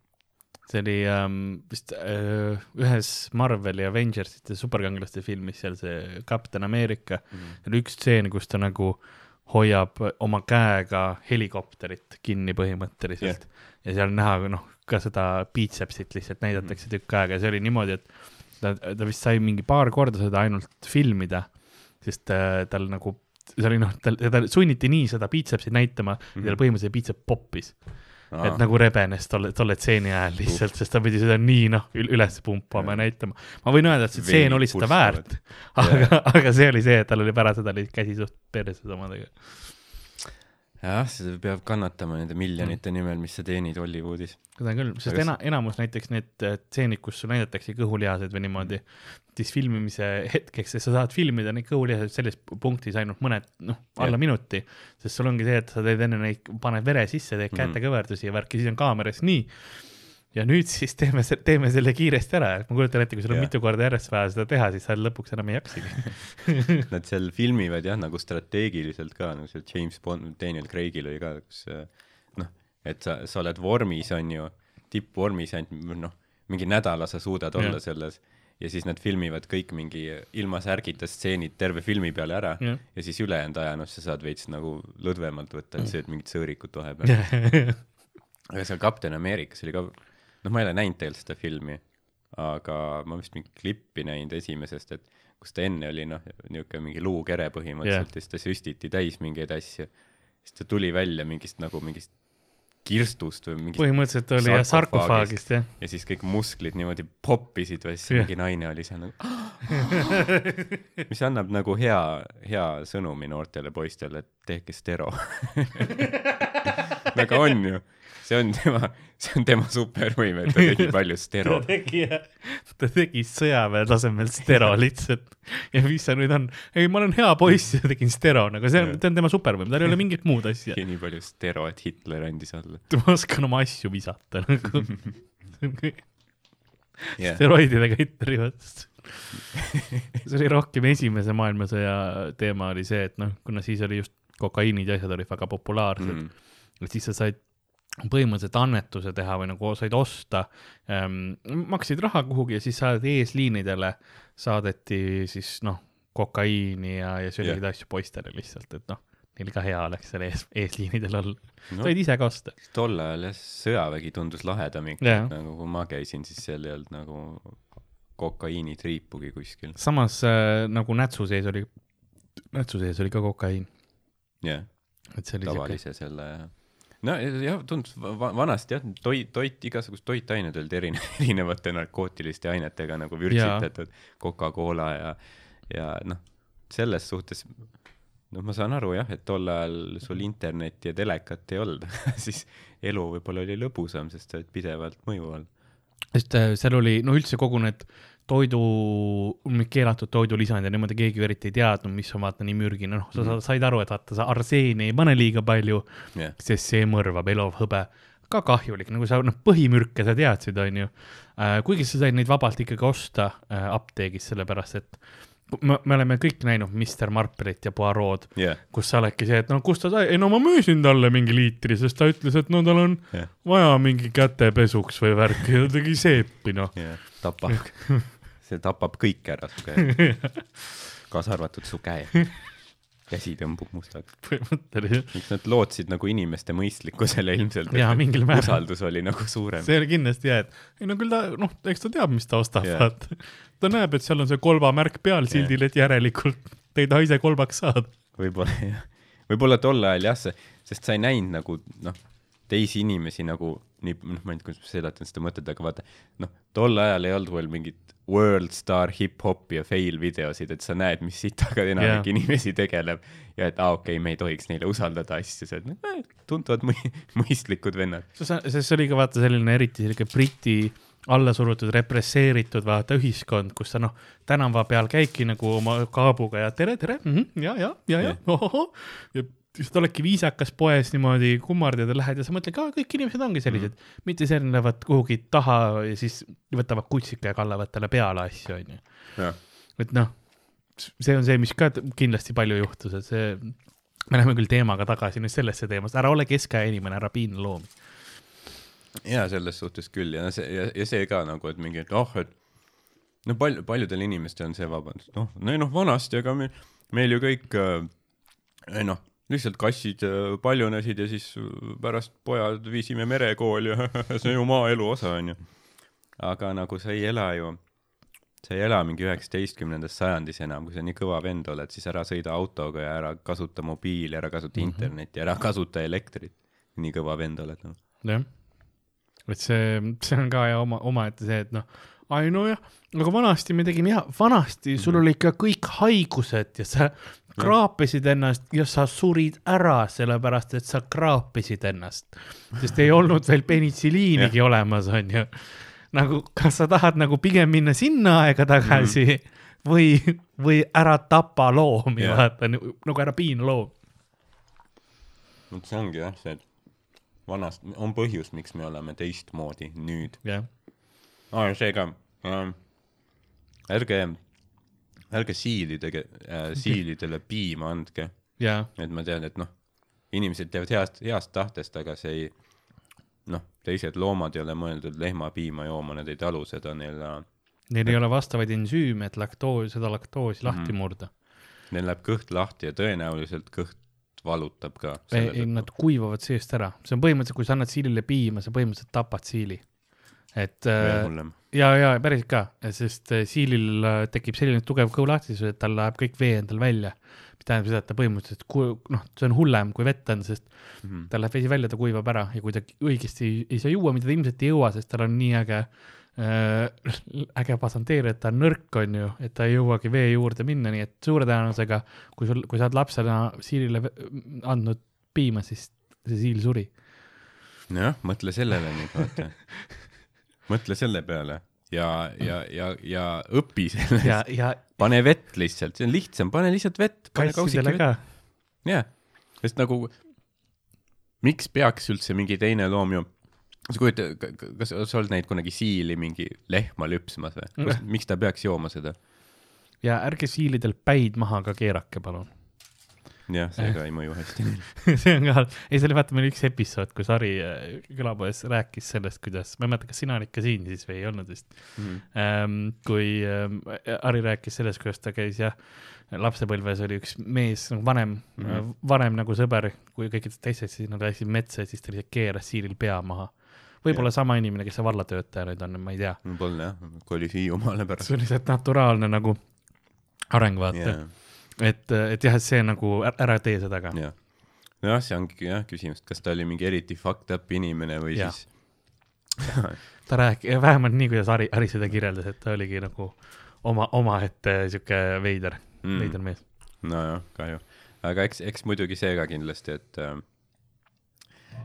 see oli ähm, vist äh, ühes Marveli Avengersite superkangelaste filmis seal see Captain America Mhm. seal oli üks stseen, kus ta nagu hoiab oma käega helikopterit kinni põhimõtteliselt yeah. ja seal näha noh, ka seda biitsepsit lihtsalt näidatakse tükk aega ja see oli niimoodi, et ta, ta vist sai mingi paar korda seda ainult filmida, sest äh, tal nagu see oli noh, tal, teda sunniti nii seda biitsepsit näitama mm, -hmm. tal põhimõtteliselt biitseps poppis. Et nagu rebenes tolle, tolle stseeni ajal lihtsalt, sest ta pidi seda nii noh, üles pumpama ja näitama. ma võin öelda, et see Veenid oli seda väärt, <laughs> aga, aga see oli see, et tal oli pärast seda käsi suht perses omadega. jah, see peab kannatama nende miljonite Mm. nimel, mis sa teenid Hollywoodis. seda küll, sest ena-, enamus näiteks need äh, stseenid, kus sul näidatakse kõhulihased või niimoodi, siis filmimise hetkeks, sa saad filmida neid kõhulihased selles punktis ainult mõned, noh, alla Jah. minuti, sest sul ongi see, et sa teed enne neid, paned vere sisse, teed Mhm. kätekõverdusi ja värki, siis on kaameras nii. Ja nüüd siis teeme, teeme selle kiiresti ära, et ma kujutan ette, kui sul on Jah. mitu korda järjest vaja seda teha, siis sa lõpuks enam ei jaksagi. <laughs> Nad seal filmivad jah, nagu strateegiliselt ka, nagu seal James Bond, Daniel Craigil oli ka, kus äh, noh, et sa, sa oled vormis, on ju, tippvormis ainult noh, mingi nädala sa suudad olla Jah. selles ja siis nad filmivad kõik mingi ilma särgita stseenid terve filmi peale ära Jah. ja siis ülejäänud aja noh, sa saad veits nagu lõdvemalt võtta, et sööd mingit sõõrikut vahepeal. aga seal Captain Americas oli ka, noh, ma ei ole näinud tegelikult seda filmi, aga ma vist mingit klippi näinud esimesest, et kus ta enne oli noh, niisugune mingi luukere põhimõtteliselt yeah. ja siis ta süstiti täis mingeid asju. siis ta tuli välja mingist nagu mingist kirstust või mingist põhimõtteliselt oli jah sarkofaagist jah. ja siis kõik musklid niimoodi poppisid või siis Jah. mingi naine oli seal nagu <laughs> mis annab nagu hea, hea sõnumi noortele poistele, et tehke stero. <laughs> aga on ju, see on tema, see on tema supervõime, et ta tegi palju stero ta. tegi, ta tegi sõjaväe tasemel stero lihtsalt. ja mis see nüüd on, ei, ma olen hea poiss ja tegin stero, nagu see on, see on tema supervõim, tal ei ole mingit muud asja. tegi nii palju stero, et Hitler andis alla. ma oskan oma asju visata nagu. jah, steroididega Hitleri vastu. see oli rohkem esimese maailmasõja teema oli see, et noh, kuna siis oli just kokaiinid ja asjad olid väga populaarsed mm., et siis sa said põhimõtteliselt annetuse teha või nagu said osta ähm,, maksid raha kuhugi ja siis saadeti eesliinidele, saadeti siis noh, kokaiini ja, ja Jah. yeah. asju poistele lihtsalt, et noh, neil ka hea oleks seal ees, eesliinidel olla no.. said ise ka osta. tol ajal jah, sõjavägi tundus lahedam ikka yeah., nagu kui ma käisin, siis seal ei olnud nagu kokaiinitriipugi kuskil. samas äh, nagu nätsu sees oli, nätsu sees oli ka kokaiin, jah yeah., oli siuke, tavalise selle no jah, tundus va- va- vanasti jah, toit, toit, igasugused toitained olid erine-, <laughs> erinevate narkootiliste ainetega nagu vürtsitatud, Coca-Cola ja, ja noh, selles suhtes noh, ma saan aru jah, et tol ajal sul internetti ja telekat ei olnud, <laughs> siis elu võib-olla oli lõbusam, sest sa oled pidevalt mõju all. sest äh, seal oli no üldse kogu need toidu, keelatud toidulisand ja niimoodi keegi ju eriti ei teadnud, mis on vaata nii mürgine, noh, sa mm. said aru, et vaata sa arseeni ei pane liiga palju, jah, sest see mõrvab elav hõbe. ka kahjulik, nagu sa noh, põhimürke sa teadsid, onju. kuigi sa said neid vabalt ikkagi osta äh, apteegis, sellepärast et me, me oleme kõik näinud Mr Marplerit ja Poirot, jah, kus sa oledki see, et no kust ta sai, ei no ma müüsin talle mingi liitri, sest ta ütles, et no tal on jah, vaja mingi kätepesuks või värki ja ta tegi seepi noh. jah, tapab, <laughs> see tapab kõik ära su käe, <laughs> kaasa arvatud su käe. <laughs> käsi tõmbub mustaks. põhimõtteliselt, miks nad lootsid nagu inimeste mõistlikkusele ilmselt, Jaa, mingil määral. usaldus oli nagu suurem. see oli kindlasti hea, et ei no küll ta noh, eks ta teab, mis ta ostab vaata. ta näeb, et seal on see kolbamärk peal sildil, et järelikult te ei taha ise kolbaks saada. võib-olla jah, võib-olla tol ajal jah, see, sest sa ei näinud nagu noh, teisi inimesi nagu nii, noh, ma ei tea, kuidas ma selatan seda mõtet, aga vaata, noh, tol ajal ei olnud veel mingit world star hip-hopi ja fail videosid, et sa näed, mis sitaga enamik yeah. inimesi tegeleb ja et aa ah,, okei okay,, me ei tohiks neile usaldada asju, sa oled noh, tunduvad mõi-, <laughs> mõistlikud vennad. sest see oli ka vaata selline eriti selline Briti allasurutud, represseeritud vaata ühiskond, kus sa noh, tänava peal käidki nagu oma kaabuga ja tere, tere mm, -hmm, ja, ja, ja, ja Jah. ohoh. Siis oledki viisakas poes niimoodi kummardad ja lähed ja sa mõtled ka, kõik inimesed ongi sellised. Mm, mitte selline lähevad kuhugi taha ja siis võtavad kutsika ja kallavad talle peale asju, onju. et noh, see on see, mis ka kindlasti palju juhtus, et see, me läheme küll teemaga tagasi nüüd sellesse teemasse, ära ole keskaja inimene, ära piina loomi. ja selles suhtes küll. Ja see ja, ja see ka nagu, et mingi, et oh, et no palju, paljudel inimestel on see vabandus, noh, no noh, vanasti, aga meil, meil ju kõik äh,, noh, lihtsalt kassid äh, paljunesid ja siis äh, pärast pojad viisime merekooli ja <laughs> see on ju maaelu osa, onju. aga nagu sa ei ela ju, sa ei ela mingi üheksateistkümnendas sajandis enam, kui sa nii kõva vend oled, siis ära sõida autoga ja ära kasuta mobiili, ära kasuta mm. -hmm. internetti, ära kasuta elektrit. nii kõva vend oled noh. no.. jah, et see, see on ka ja oma, omaette see, et noh, ai nojah, aga vanasti me tegime ja vanasti sul olid ka kõik haigused ja sa kraapisid ennast ja sa surid ära, sellepärast et sa kraapisid ennast, sest ei olnud veel penitsilliinigi olemas, onju. nagu, kas sa tahad nagu pigem minna sinna aega tagasi mm. või, või ära tapa loomi vaata nagu ära piina loomi. vot see ongi jah, see, et vanast, on põhjus, miks me oleme teistmoodi nüüd jah, ah,. seega ähm, ärge, ärge siilidega äh,, siilidele piima andke, ja, et ma tean, et noh, inimesed teevad heast, heast tahtest, aga see ei, noh, teised loomad ei ole mõeldud lehmapiima jooma, nad ei talu seda, neil, neil ei ole vastavaid ensüüme, et laktoos, seda laktoosi lahti Mhm. murda. neil läheb kõht lahti ja tõenäoliselt kõht valutab ka. ei, ei nad kuivavad seest ära, see on põhimõtteliselt, kui sa annad siilile piima, sa põhimõtteliselt tapad siili. et veel äh, hullem. ja, ja päriselt ka, sest äh, siilil äh, tekib selline tugev kõhulahtisus, et tal läheb kõik vee endal välja. mis tähendab seda, et ta põhimõtteliselt ku- noh, see on hullem kui vett on, sest Mhm. tal läheb vesi välja, ta kuivab ära ja kui ta õigesti ei, ei saa juua, mida ta ilmselt ei jõua, sest tal on nii äge äh,, äge pasanteer, et ta on nõrk, on ju, et ta ei jõuagi vee juurde minna, nii et suure tõenäosusega, kui sul, kui sa oled lapsena siilile andnud piima, siis see siil suri. nojah, mõtle sellele nüüd, vaata. <laughs> mõtle selle peale ja, ja, ja, ja õpi sellest. ja, ja pane vett lihtsalt, see on lihtsam, pane lihtsalt vett, pane kassidele vett. jah, sest nagu miks peaks üldse mingi teine loom ju, sa kujuta, kas sa oled näinud kunagi siili mingi lehma lüpsmas või? miks ta peaks jooma seda? ja ärge siilidel päid maha ka keerake, palun. jah, see ka ei mõju <laughs> hästi. see on ka, ei see oli vaata meil üks episood, kus Harri äh, külapoes rääkis sellest, kuidas, ma ei mäleta, kas sina olid ka siin siis või ei olnud vist ähm,. kui ähm, Harri rääkis sellest, kuidas ta käis jah, lapsepõlves oli üks mees, nagu vanem mm, vanem nagu sõber kui kõikidest teistest, siis nad läksid metsa ja siis ta lihtsalt keeras siilil pea maha. võib-olla Jah. sama inimene, kes see vallatöötaja nüüd on, ma ei tea. võib-olla jah, kolis Hiiumaale pärast. see on lihtsalt naturaalne nagu areng, vaata jah, et, et jah, et see nagu ära, tee seda ka. jah. nojah, see ongi jah küsimus, et kas ta oli mingi eriti fucked up inimene või Jah. siis ta rääkis, vähemalt nii, kuidas Hari, Hari seda kirjeldas, et ta oligi nagu oma, omaette sihuke veider mm., mm, veider mees. nojah, kahju. aga eks, eks muidugi see ka kindlasti, et äh,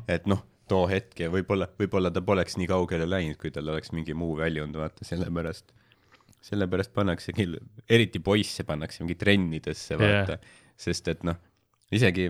et noh, too hetk ja võib-olla, võib-olla ta poleks nii kaugele läinud, kui tal oleks mingi muu väljund, vaata, sellepärast, sellepärast pannaksegi, eriti poisse pannakse mingi trennidesse, vaata yeah., sest et noh, isegi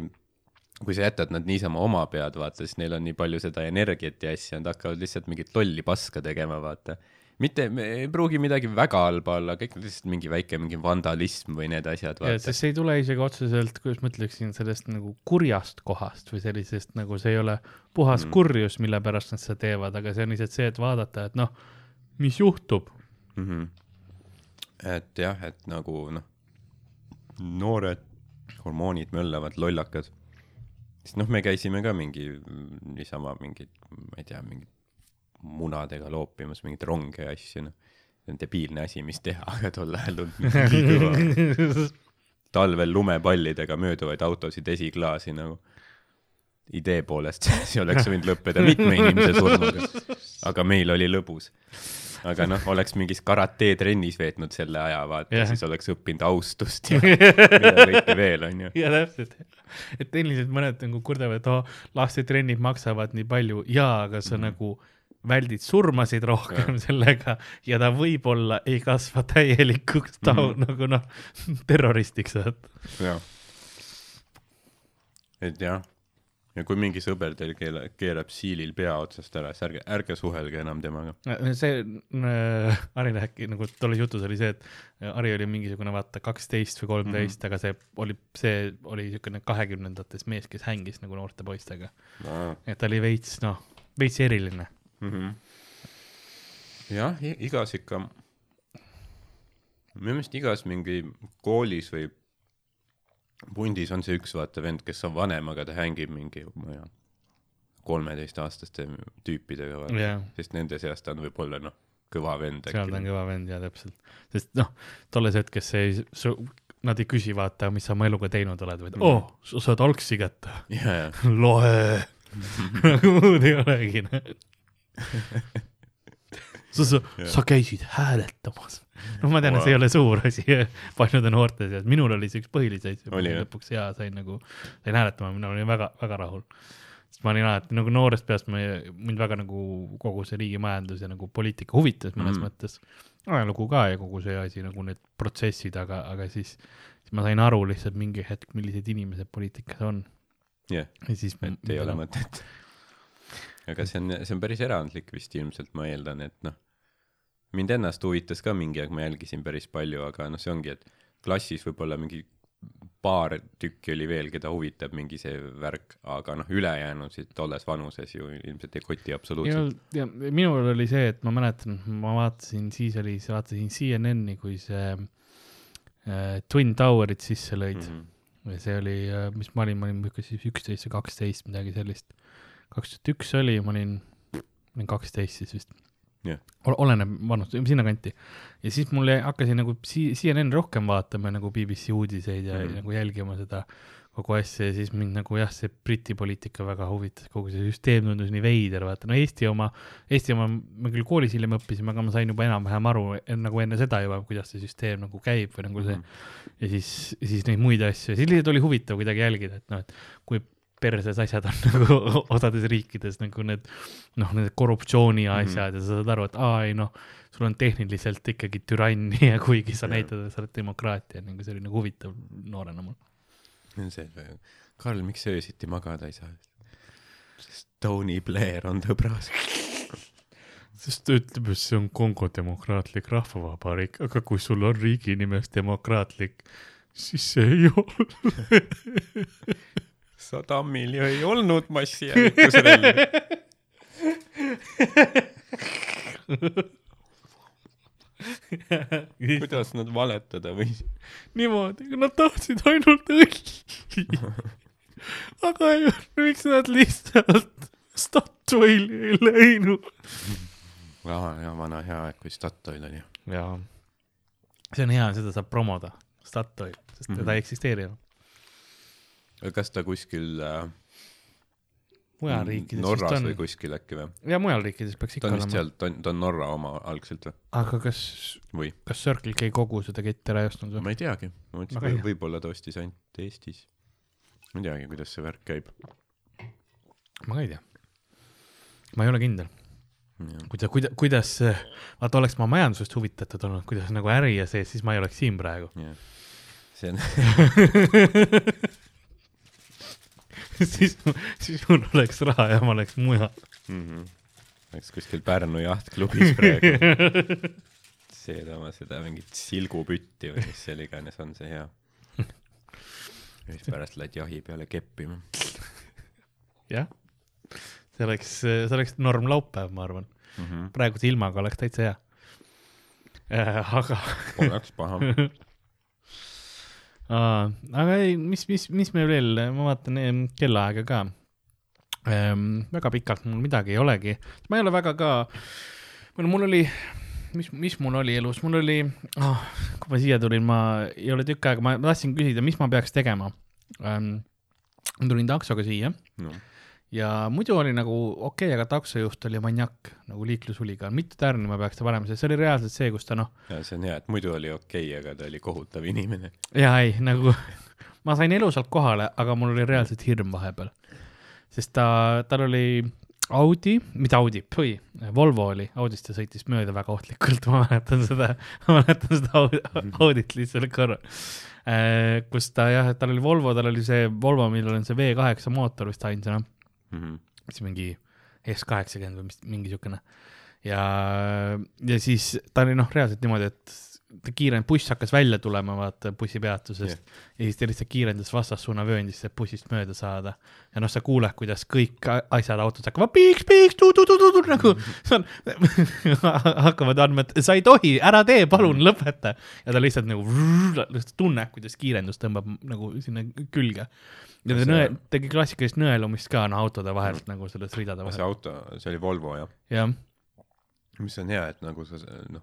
kui sa jätad nad niisama oma pead, vaata, siis neil on nii palju seda energiat ja asja, nad hakkavad lihtsalt mingit lolli paska tegema, vaata. mitte, ei pruugi midagi väga halba olla, kõik lihtsalt mingi väike mingi vandalism või need asjad, sest see ei tule isegi otseselt, kuidas ma ütleksin, sellest nagu kurjast kohast või sellisest nagu see ei ole puhas mm. kurjus, mille pärast nad seda teevad, aga see on lihtsalt see, et vaadata, et noh, mis juhtub. mm. -hmm. Et jah, et nagu noh, noored hormoonid möllavad, lollakad. siis noh, me käisime ka mingi niisama mingit, ma ei tea, mingit munadega loopimas mingeid ronge ja asju, noh. see on debiilne asi, mis teha, <laughs> aga tol ajal tundus <laughs> talvel lumepallidega mööduvaid autosid esiklaasi nagu. idee poolest <laughs> see oleks võinud lõppeda mitme inimese surnuga, aga meil oli lõbus. Aga noh, oleks mingis karate trennis veetnud selle aja, vaata yeah., siis oleks õppinud austust ja <laughs> mida kõike veel, onju. ja täpselt, et tehniliselt mõned nagu kurdavad, et oh, lastetrennid maksavad nii palju ja, aga sa mm -hmm. nagu väldid surmasid rohkem ja. sellega ja ta võib-olla ei kasva täielikuks ta mm. -hmm. nagu noh, <laughs> terroristiks, et jah. et jah, ja kui mingi sõber teil keela-, keerab siilil pea otsast ära, siis ärge, ärge suhelge enam temaga. see äh, Ari rääkis nagu tolles jutus oli see, et Ari oli mingisugune vaata kaksteist või kolmteist mm, -hmm. aga see oli, see oli niisugune kahekümnendates mees, kes hängis nagu noorte poistega, et ta oli veits noh, veits eriline. mm. -hmm. jah, igas ikka, minu meelest igas mingi koolis või pundis on see üks vaata vend, kes on vanem, aga ta hängib mingi, ma ei tea, kolmeteistaastaste tüüpidega vaata. Jah, sest nende seas ta on võib-olla noh, kõva vend seal ta on kõva vend ja täpselt, sest noh, tolles hetkes see, nad ei küsi, vaata, mis sa oma eluga teinud oled, vaid Mhm. oh, sa saad algsiget, <laughs> ja, ja, loe, <laughs> nagu muud ei olegi. <laughs> sa, sa, käisid hääletamas. no ma tean wow., et see ei ole suur asi paljude noorte seas, minul oli see üks põhilisi asju, lõpuks jaa, sain nagu, sain hääletama, mina olin väga, väga rahul. sest ma olin alati nagu noorest peast, ma, mind väga nagu kogu see riigimajandus ja nagu poliitika huvitas mõnes mm. mõttes. ajalugu ka ja kogu see asi nagu need protsessid, aga, aga siis, siis ma sain aru lihtsalt mingi hetk, millised inimesed poliitikas on jah, ja siis. et ei ole <laughs> mõtet. aga see on, see on päris erandlik vist ilmselt, ma eeldan, et noh, mind ennast huvitas ka mingi aeg, ma jälgisin päris palju, aga noh, see ongi, et klassis võib-olla mingi paar tükki oli veel, keda huvitab mingi see värk, aga noh, ülejäänusid tolles vanuses ju ilmselt ei koti absoluutselt. ja minul oli see, et ma mäletan, ma vaatasin, siis oli, vaatasin CNN-i, kui see äh, Twin Towerit sisse lõid mm. -hmm. ja see oli, mis ma olin, ma olin niisugune siis üksteist või kaksteist, midagi sellist. kaks tuhat üks oli, ma olin, ma olin kaksteist siis vist Ol- oleneb vanust, sinnakanti. ja siis mul jäi- hakkasin nagu CNN rohkem vaatama nagu BBC uudiseid ja mm. -hmm. nagu jälgima seda kogu asja ja siis mind nagu jah, see Briti poliitika väga huvitas, kogu see süsteem tundus nii veider, vaata no Eesti oma, Eesti oma me küll koolis hiljem õppisime, aga ma sain juba enam-vähem aru en, nagu enne seda juba, kuidas see süsteem nagu käib või nagu see Mhm. ja siis, siis neid muid asju, siis lihtsalt oli huvitav kuidagi jälgida, et noh, et kui perses asjad on <laughs> nagu osades riikides nagu need noh, need korruptsiooni Mhm. asjad mm -hmm. ja sa saad aru, et aa ei noh, sul on tehniliselt ikkagi türannia, kuigi sa Jah. näitad, et sa oled demokraatia, nagu see oli nagu huvitav noorena mul. see, Karl, miks sa öösiti magada ei saa? sest Tony Blair on tõbras. <laughs> sest ta ütleb, et see on Kongo demokraatlik rahvavabariik, aga kui sul on riigi nimes demokraatlik, siis see ei ole. <laughs> Saddamil ju ei olnud massihävitusrelvi. kuidas nad valetada võisid? niimoodi, nad tahtsid ainult õlli. aga ei, miks nad lihtsalt Statoili ei läinud? aa, ja vana hea aeg, kui Statoil oli. jaa. see on hea, seda saab promoda, Statoil, sest Mhm. teda ei eksisteeri enam. Kas ta kuskil äh, mujal riikides Norras on või. kuskil äkki või? ja mujal riikides peaks ta ikka on vist olema. seal, ta on, ta on Norra oma algselt või? aga kas, kas Circle K kogu seda ketti ära ei ostnud või? ma ei teagi, ma mõtlesin, hea. võib-olla ta ostis ainult Eestis. ma ei teagi, kuidas see värk käib. ma ka ei tea. ma ei ole kindel, kuida-, kuida-, kuidas, vaata oleks ma majandusest huvitatud olnud, kuidas nagu äri ja see, siis ma ei oleks siin praegu. see on, <laughs> <laughs> siis, siis mul oleks raha ja ma oleks mujal. oleks kuskil Pärnu jahtklubis praegu. <laughs> seedama seda mingit silgupütti või mis seal iganes on see hea. ja siis pärast lähed jahi peale keppima. jah, see oleks, see oleks normlaupäev, ma arvan. praeguse ilmaga oleks täitsa hea. aga, Poleks paha. <laughs> aga ei, mis, mis, mis meil veel, ma vaatan kellaaega ka. väga pikalt mul midagi ei olegi, ma ei ole väga ka, mul oli, mis, mis mul oli elus, mul oli oh,, kui ma siia tulin, ma ei ole tükk aega, ma tahtsin küsida, mis ma peaks tegema. Ähm,. ma tulin taksoga siia. No ja muidu oli nagu okei okay,, aga taksojuht oli maniak nagu liiklushuligaan, mitu tärni ma peaks ta panema, sest see oli reaalselt see, kus ta noh, ja see on hea, et muidu oli okei okay,, aga ta oli kohutav inimene. ja ei nagu <laughs> ma sain elusalt kohale, aga mul oli reaalselt hirm vahepeal. sest ta, tal oli Audi, mitte Audi, põi, Volvo oli, Audist ta sõitis mööda väga ohtlikult, ma mäletan seda, ma mäletan seda Audi- Audit lihtsalt korra. kus ta jah, tal oli Volvo, tal oli see Volvo, millel on see V kaheksa mootor vist ainsana, mis mingi S kaheksakümmend või mis, mingi siukene. ja, ja siis ta oli noh, reaalselt niimoodi, et ta kiirend-, buss hakkas välja tulema, vaata bussipeatusest yeah. ja siis ta lihtsalt kiirendas vastassuuna vööndisse, et bussist mööda saada. ja noh, sa kuuled, kuidas kõik asjad autos hakkavad piiks, piiks, tu-tu-tu-tu nagu see on, <laughs> hakkavad andma, et sa ei tohi, ära tee, palun lõpeta. ja ta lihtsalt nagu, lihtsalt tunneb, kuidas kiirendus tõmbab nagu sinna külge. Ja ta See- nõe, tegi klassikalist nõelumist ka noh, autode vahelt nagu selles ridade see vahel. auto, see oli Volvo jah, jah, mis on hea, et nagu sa noh,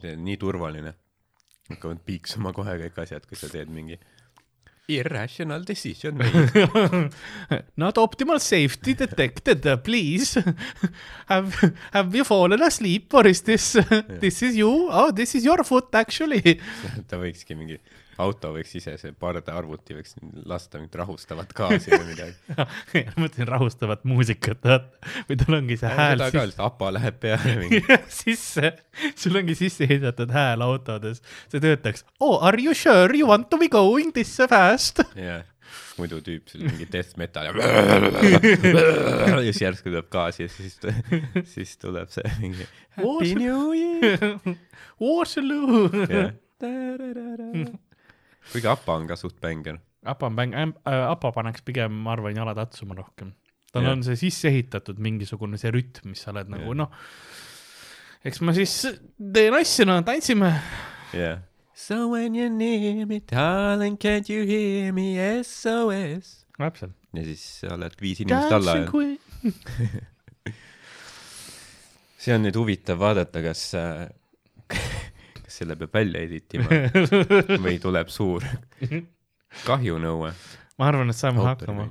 see on nii turvaline. hakkavad piiksuma kohe kõik asjad, kui sa teed mingi irrational decision made. <laughs> Not optimal safety detected, please. Have, have you fallen asleep or is this, <laughs> this is you? Oh, this is your foot actually. <laughs> ta võikski mingi, auto võiks ise, see pardaarvuti võiks lasta mingit rahustavat gaasi või midagi. <laughs> ma mõtlesin rahustavat muusikat, või tal ongi see hääl seda ka sisse, lihtsalt apa läheb peale <laughs> mingi. sisse, sul ongi sisse ehitatud hääl autodes. see töötaks. Oh, are you sure you want to be going this fast? jah, muidu tüüp seal mingi death metal ja <laughs> siis järsku tuleb gaasi ja siis, siis tuleb see mingi Happy New Year. Waterloo. Kuigi apa on ka suht bänger. Apa on mäng, Apa paneks pigem, ma arvan, jalad atsuma rohkem. tal Jah. on see sisse ehitatud mingisugune see rütm, mis sa oled nagu Jah. noh, eks ma siis teen asju, no tantsime. Yeah. So when you near me, darling, can't you hear me? SOS. täpselt. ja siis sa oled viis inimest alla ja <laughs> see on nüüd huvitav vaadata, kas, kas selle peab välja editima <laughs> või tuleb suur kahjunõue. ma arvan, et saame hakkama.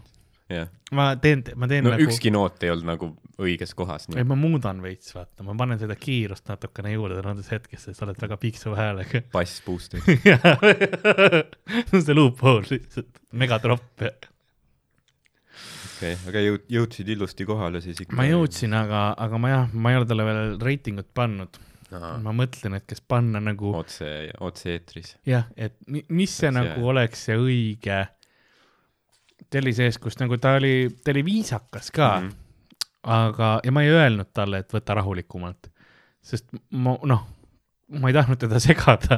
ma teen, ma teen no nagu, ükski noot ei olnud nagu õiges kohas. ei ma muudan veits, vaata, ma panen seda kiirust natukene juurde nendes hetkes, sest sa oled väga piiksuva häälega. bass boost'i. <laughs> see loophole lihtsalt, megatropp okei, aga jõud-, jõudsid ilusti kohale siis ikka? ma jõudsin, aga, aga ma jah, ma ei ole talle veel reitingut pannud. Ma mõtlen, et kas panna nagu otse, otse-eetris. jah, et mi- mis see Eks nagu jää. oleks see õige, ta oli sees, kus nagu ta oli, ta oli viisakas ka mm. -hmm. aga, ja ma ei öelnud talle, et võta rahulikumalt, sest ma noh, ma ei tahtnud teda segada,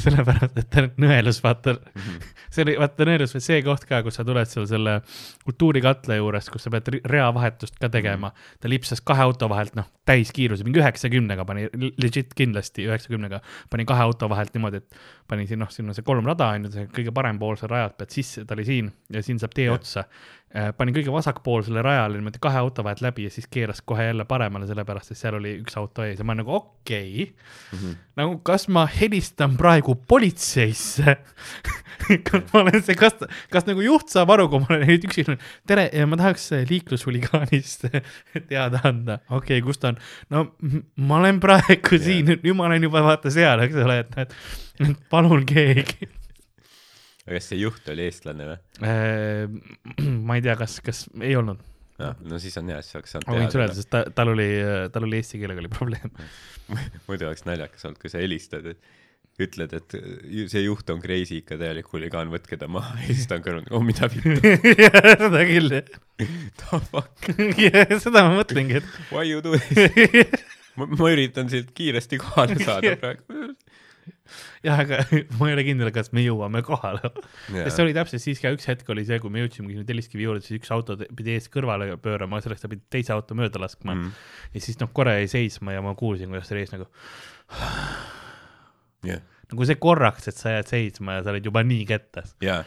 sellepärast et ta nõelus, vaata, Mhm. see oli, vaata nõelus või see koht ka, kus sa tuled seal selle kultuurikatla juures, kus sa pead reavahetust ka tegema mm, -hmm. ta lipsas kahe auto vahelt, noh, täiskiiruse, mingi üheksakümnega pani, legit kindlasti üheksakümnega, pani kahe auto vahelt niimoodi, et pani siin, noh, siin on see kolm rada on ju, see kõige parempoolsel rajalt pead sisse, ta oli siin ja siin saab tee Jah. otsa. Pani kõige vasakpoolsele rajale niimoodi kahe auto vahelt läbi ja siis keeras kohe jälle paremale, sellepärast et seal oli üks auto ees ja ma nagu okei okay., Mhm. nagu kas ma helistan praegu politseisse <laughs> kas ma olen see, kas, kas nagu juht saab aru, kui ma olen nüüd üksi, tere, ma tahaks liiklushuligaanist <laughs> teada anda, okei okay,, kus ta on? no ma olen praegu siin, nüüd ma olen juba vaata seal, eks ole, et, et palun keegi. Kas see juht oli eestlane või? <clears throat> ma ei tea, kas, kas ei olnud, noh, no siis on hea, siis oleks ma võin sulle saanud öelda, sest ta, tal oli, tal oli eesti keelega oli probleem. teada. muidu oleks naljakas olnud, kui sa helistad, et ütled, et see juht on crazy ikka täielik huligaan, võtke ta maha ja siis ta on kõrval, oh mida vittu, <laughs> seda küll, <laughs> the fuck, <laughs> seda ma mõtlengi, et why you do this? ma üritan siit kiiresti kohale saada praegu. jah, aga <laughs> ma ei ole kindel, kas me jõuame kohale. sest see oli täpselt siis ka üks hetk oli see, kui me jõudsimegi sinna Telliskivi juurde, siis üks auto pidi eest kõrvale pöörama, selleks ta pidi teise auto mööda laskma mm.. Ja siis noh, korra jäi seisma ja ma kuulsin, kuidas oli ees nagu, jah, nagu see korraks, et sa jääd seisma ja sa oled juba nii kettas. jaa.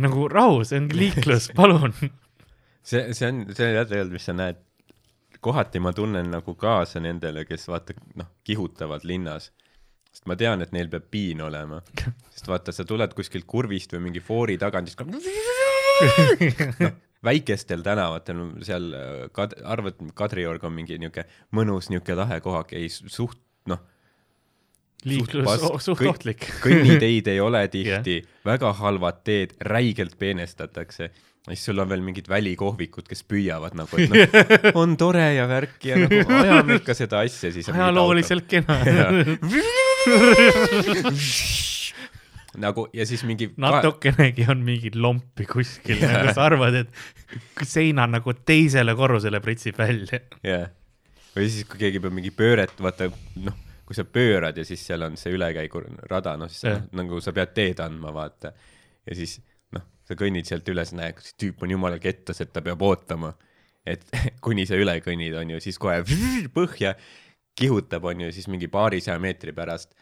nagu rahu, see ongi liiklus, palun. see, see on, <laughs> see on jah tegelikult, mis sa näed, kohati ma tunnen nagu kaasa nendele, kes vaata, noh, kihutavad linnas. Sest ma tean, et neil peab piin olema. <laughs> sest vaata, sa tuled kuskilt kurvist või mingi foori tagant, siis <laughs> <laughs> noh, väikestel tänavatel seal äh, kad-, arvad, Kadriorg on mingi niuke mõnus niuke lahe kohake, ei suht, noh, liiklus suht ohtlik. kõnniteid ei ole tihti yeah., väga halvad teed, räigelt peenestatakse. ja siis sul on veel mingid välikohvikud, kes püüavad nagu, et noh, on tore ja värk ja nagu ajame ikka seda asja, siis ajalooliselt kena. <laughs> nagu ja siis mingi natukenegi on mingit lompi kuskil, nagu sa arvad, et seina nagu teisele korrusele pritsib välja. jah, või siis, kui keegi peab mingi pööret, vaata noh, kui sa pöörad ja siis seal on see ülekäigurada, noh siis yeah. nagu sa pead teed andma, vaata. ja siis noh, sa kõnnid sealt üles, näed, kas tüüp on jumala kettas, et ta peab ootama, et <laughs> kuni sa üle kõnnid, on ju, siis kohe <laughs> põhja kihutab, on ju, siis mingi paarisaja meetri pärast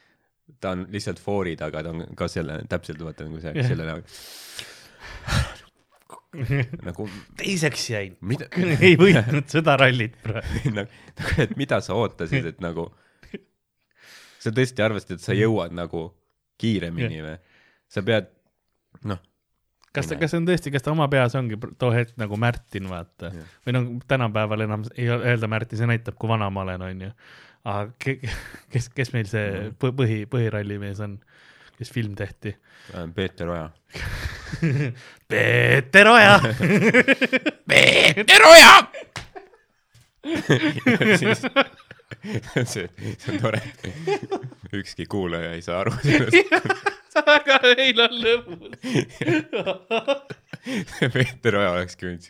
ta on lihtsalt foori taga, ta on ka selle, täpselt vaata nagu see <laughs> yeah., selle nagu, <laughs> nagu teiseks jäin. mida <laughs> ei võitnud seda rallit praegu. nagu, nagu, et mida sa ootasid, et nagu sa tõesti arvasid, et sa jõuad nagu kiiremini või? sa pead, noh, kas ta, kas see on tõesti, kas ta oma peas ongi too hetk nagu Märtin, vaata Jah.. või no tänapäeval enam ei öelda Märtin, see näitab, kui vana ma olen, onju. Aga ke, kes, kes meil see põ- põhi, põhirallimees on, kes film tehti? Peeter Oja. <laughs> Peeter Oja. <laughs> Peeter Oja! <laughs> siis see, see on tore. ükski kuulaja ei saa aru sellest. Aga meil on lõbus. <laughs> Peeter Oja olekski võinud,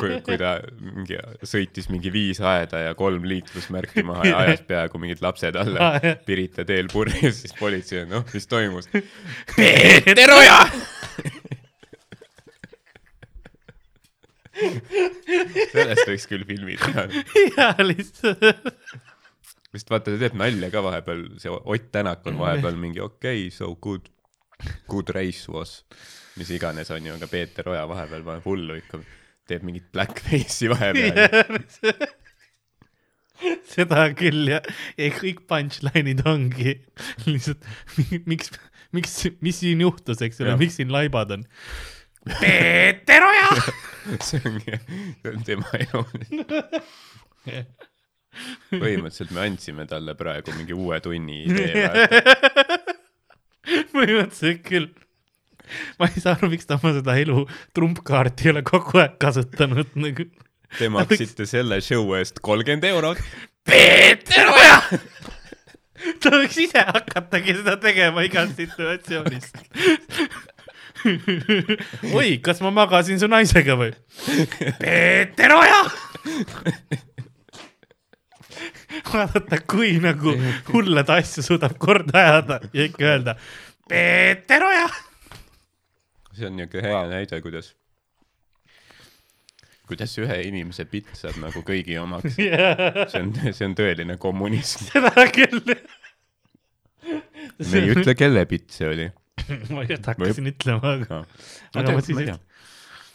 kui, kui ta mingi sõitis mingi viis aeda ja kolm liiklusmärki maha ja ajas peaaegu mingid lapsed alla <laughs> Pirita teel purjus, siis politsei on, noh, mis toimus? <laughs> Peeter Oja! sellest võiks küll filmi teha. ja lihtsalt. Sest vaata, ta teeb nalja ka vahepeal, see Ott Tänak on vahepeal mingi okei okay,, so good, good race was, mis iganes on ju, aga Peeter Oja vahepeal paneb hullu ikka, teeb mingit blackface'i vahepeal. <laughs> seda küll ja, ja kõik punchline'id ongi <laughs> lihtsalt mi- miks, miks, mis siin juhtus, eks ole Jah., miks siin laibad on? <laughs> Peeter Oja. see ongi, tema elu. Põhimõtteliselt me andsime talle praegu mingi uue tunni <laughs> idee. põhimõtteliselt küll. ma ei saa aru, miks ta oma seda elu trumpkaarti ei ole kogu aeg kasutanud nagu. Te maksite selle show eest kolmkümmend eurot. Peeter Oja. ta võiks ise hakatagi seda tegema igas situatsioonis. oi, kas ma magasin su naisega või? Peeter Oja. vaadata, kui nagu hullade asju suudab korda ajada ja ikka öelda Peeter Oja. see on niuke hea näide, kuidas, kuidas ühe inimese bitt saab nagu kõigi omaks. see on, see on tõeline kommunism. seda küll. me ei ütle, kelle bitt see oli ma just hakkasin ütlema, aga no.. Aga ma siis ei-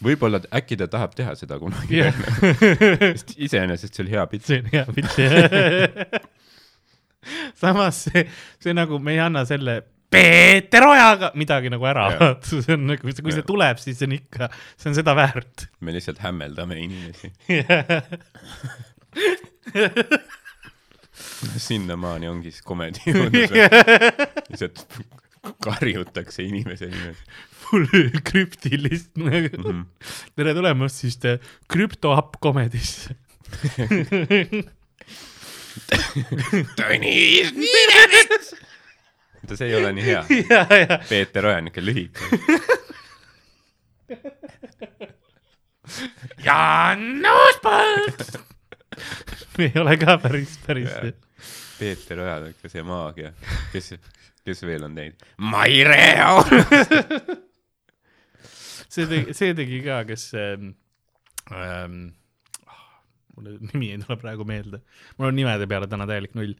võib-olla äkki ta tahab teha seda kunagi jah, <laughs> sest iseenesest see oli hea bitt. see on hea pilt. <laughs> samas see, see nagu me ei anna selle Peeter Ojaga midagi nagu ära Jah. <laughs> see on nagu, kui see Jah. tuleb, siis see on ikka, see on seda väärt. me lihtsalt hämmeldame inimesi. sinnamaani ongi siis komedi lihtsalt karjutakse inimese nimes full krüptilist mm. -hmm. tere tulemast siis te krüpto up comedisse. Tõnis Niinemets. oota, see ei ole nii hea. Peeter Oja, niuke lühike. Jaanus Põld. ei ole ka päris, päris. Peeter Oja, niuke see maagia. kes, kes veel on teinud? Maire Aur. <laughs> see tegi, see tegi ka, kes ähm, ähm,, mul nimi ei tule praegu meelde, mul on nimede peale täna täielik null,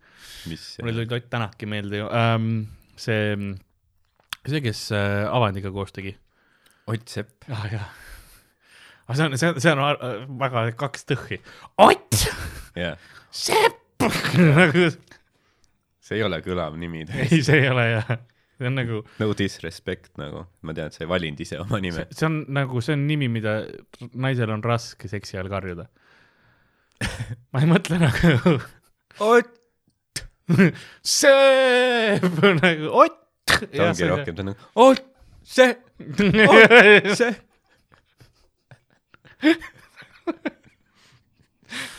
mul tuli Ott Tänakki meelde ju ähm,, see, see, kes äh, Avandiga koos tegi Ott Sepp. ah,. jah, aga see on, see on, see on ar- väga kaks tõhhi. Ott jah, Sepp <laughs> see ei ole kõlav nimi. <laughs> ei, see ei ole jah, see on nagu, no disrespect nagu, ma tean, et sa ei valinud ise oma nime. see on nagu, see on nimi, mida naisel on raske seksi all karjuda. <laughs> ma ei mõtle nagu Ott. <laughs> Sepp nagu Ott. ta ongi rohkem, ta on nagu Ott, see, Ott, see.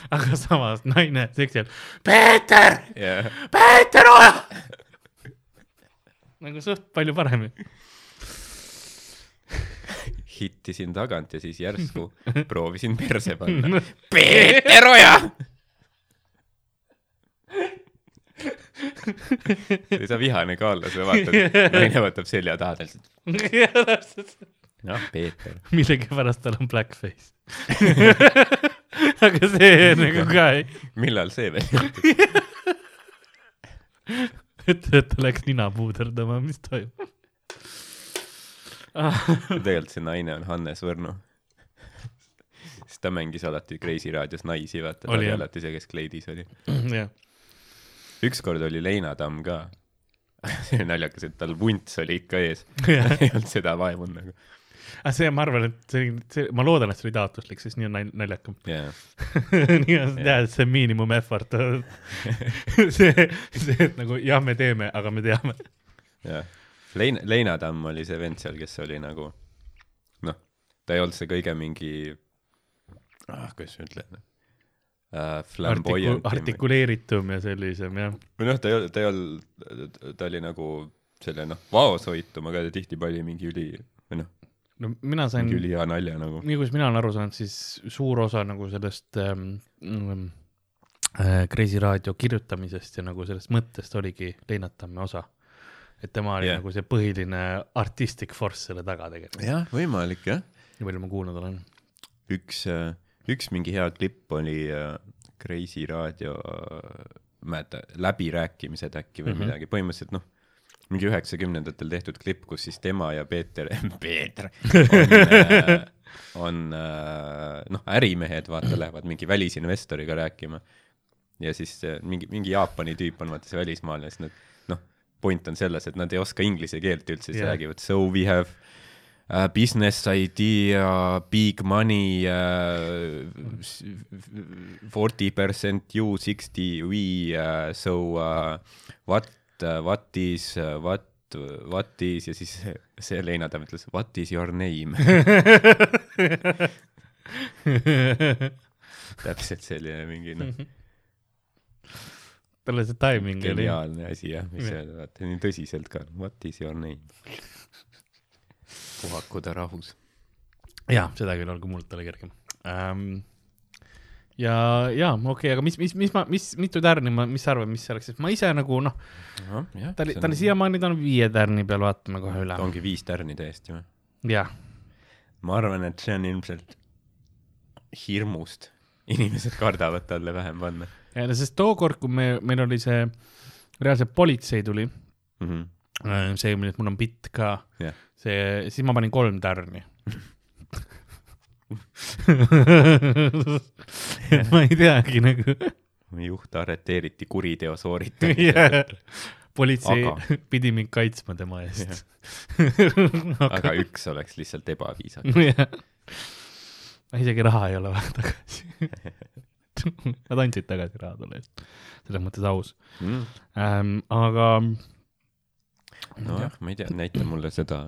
<laughs> aga samas naine seksi all, Peeter, jah, Peeter Oja. nagu suht palju paremini. hittisin tagant ja siis järsku <laughs> proovisin perse panna. <laughs> Peeter Oja. ei saa vihane ka olla, sa vaatad, naine võtab selja taha täpselt. noh, Peeter. millegipärast tal on blackface. <laughs> aga see nagu ka ei, millal see veel juhtus? et, et ta läks nina puuderdama, mis toimub <laughs> tegelikult see naine on Hannes Võrno. sest ta mängis alati Kreisi raadios naisi, vaata, ta Oli, alati see, kes kleidis oli. jah, ükskord oli Leina Tamm ka. <laughs> see oli naljakas, et tal vunts oli ikka ees. ei olnud seda vaevunud nagu. Aga see, ma arvan, et see, see, ma loodan, et see oli taotluslik, sest nii on nal- naljakam. jaa, <laughs> nii on et see miinimum effort. <laughs> see, see, et nagu jah, me teeme, aga me teame. jah. Leina, Leina Tamm oli see vend seal, kes oli nagu noh, ta ei olnud see kõige mingi ah,, kuidas ma ütlen uh,, Artiku-, flamboyant. artikuleeritum ja sellisem jah. või noh, ta ei olnud, ta ei olnud, ta oli nagu selle noh, vaoshoitum, aga ta tihtipeale oli mingi üli või noh, no mina sain mingi, ülihea nalja nagu. nii kuidas mina olen aru saanud, siis suur osa nagu sellest ähm, ähm, äh, Kreisi raadio kirjutamisest ja nagu sellest mõttest oligi Leinart Tamme osa. et tema oli yeah. nagu see põhiline artistic force selle taga tegelikult, jah, võimalik jah. nii palju ma kuulnud olen. üks, üks mingi hea klipp oli äh, Kreisi raadio, mäleta, läbirääkimised äkki või mm. -hmm. midagi, põhimõtteliselt noh, mingi üheksakümnendatel tehtud klipp, kus siis tema ja Peeter, <laughs> Peeter on, on äh, noh, ärimehed, vaata, lähevad mingi välisinvestoriga rääkima. ja siis äh, mingi, mingi Jaapani tüüp on vaata see välismaalane, siis nad noh, point on selles, et nad ei oska inglise keelt üldse, siis yeah. räägivad so we have uh, business idea, big money forty uh, percent you, sixty we uh,, so uh, what uh,, what is uh,, what, what is ja siis see Leina Tamm ütles what is your name <laughs> täpselt selline mingi noh, talle see timing oli. geniaalne asi jah, mis Jah. öelda, vaata nii tõsiselt ka, what is your name. puhaku ta rahus. jaa, seda küll kui mult oli kergem ähm,. ja, ja okei okay,, aga mis, mis, mis ma, mis, mitu tärni ma, mis sa arvad, mis see oleks, sest ma ise nagu noh, ta oli, ta oli. siiamaani, ta on viie tärni peal, vaatame kohe üle ongi viis tärni täiesti või? jah, ma arvan, et see on ilmselt hirmust. inimesed kardavad talle vähem panna sest tookord, kui me, meil oli see, reaalselt politsei tuli, mm. -hmm. see, millest mul on bitt ka Jah. see, siis ma panin kolm tärni. <laughs> et <laughs> ma ei teagi nagu juht arreteeriti kuriteo sooritamisel <laughs> yeah.. politsei Aga- aga... pidi mind kaitsma tema eest. <laughs> aga üks oleks lihtsalt ebaviisakas. isegi raha ei ole vaja tagasi. Nad andsid tagasi raha tolle eest, selles mõttes aus Mm. ähm,. aga nojah, ma ei tea, näita mulle seda.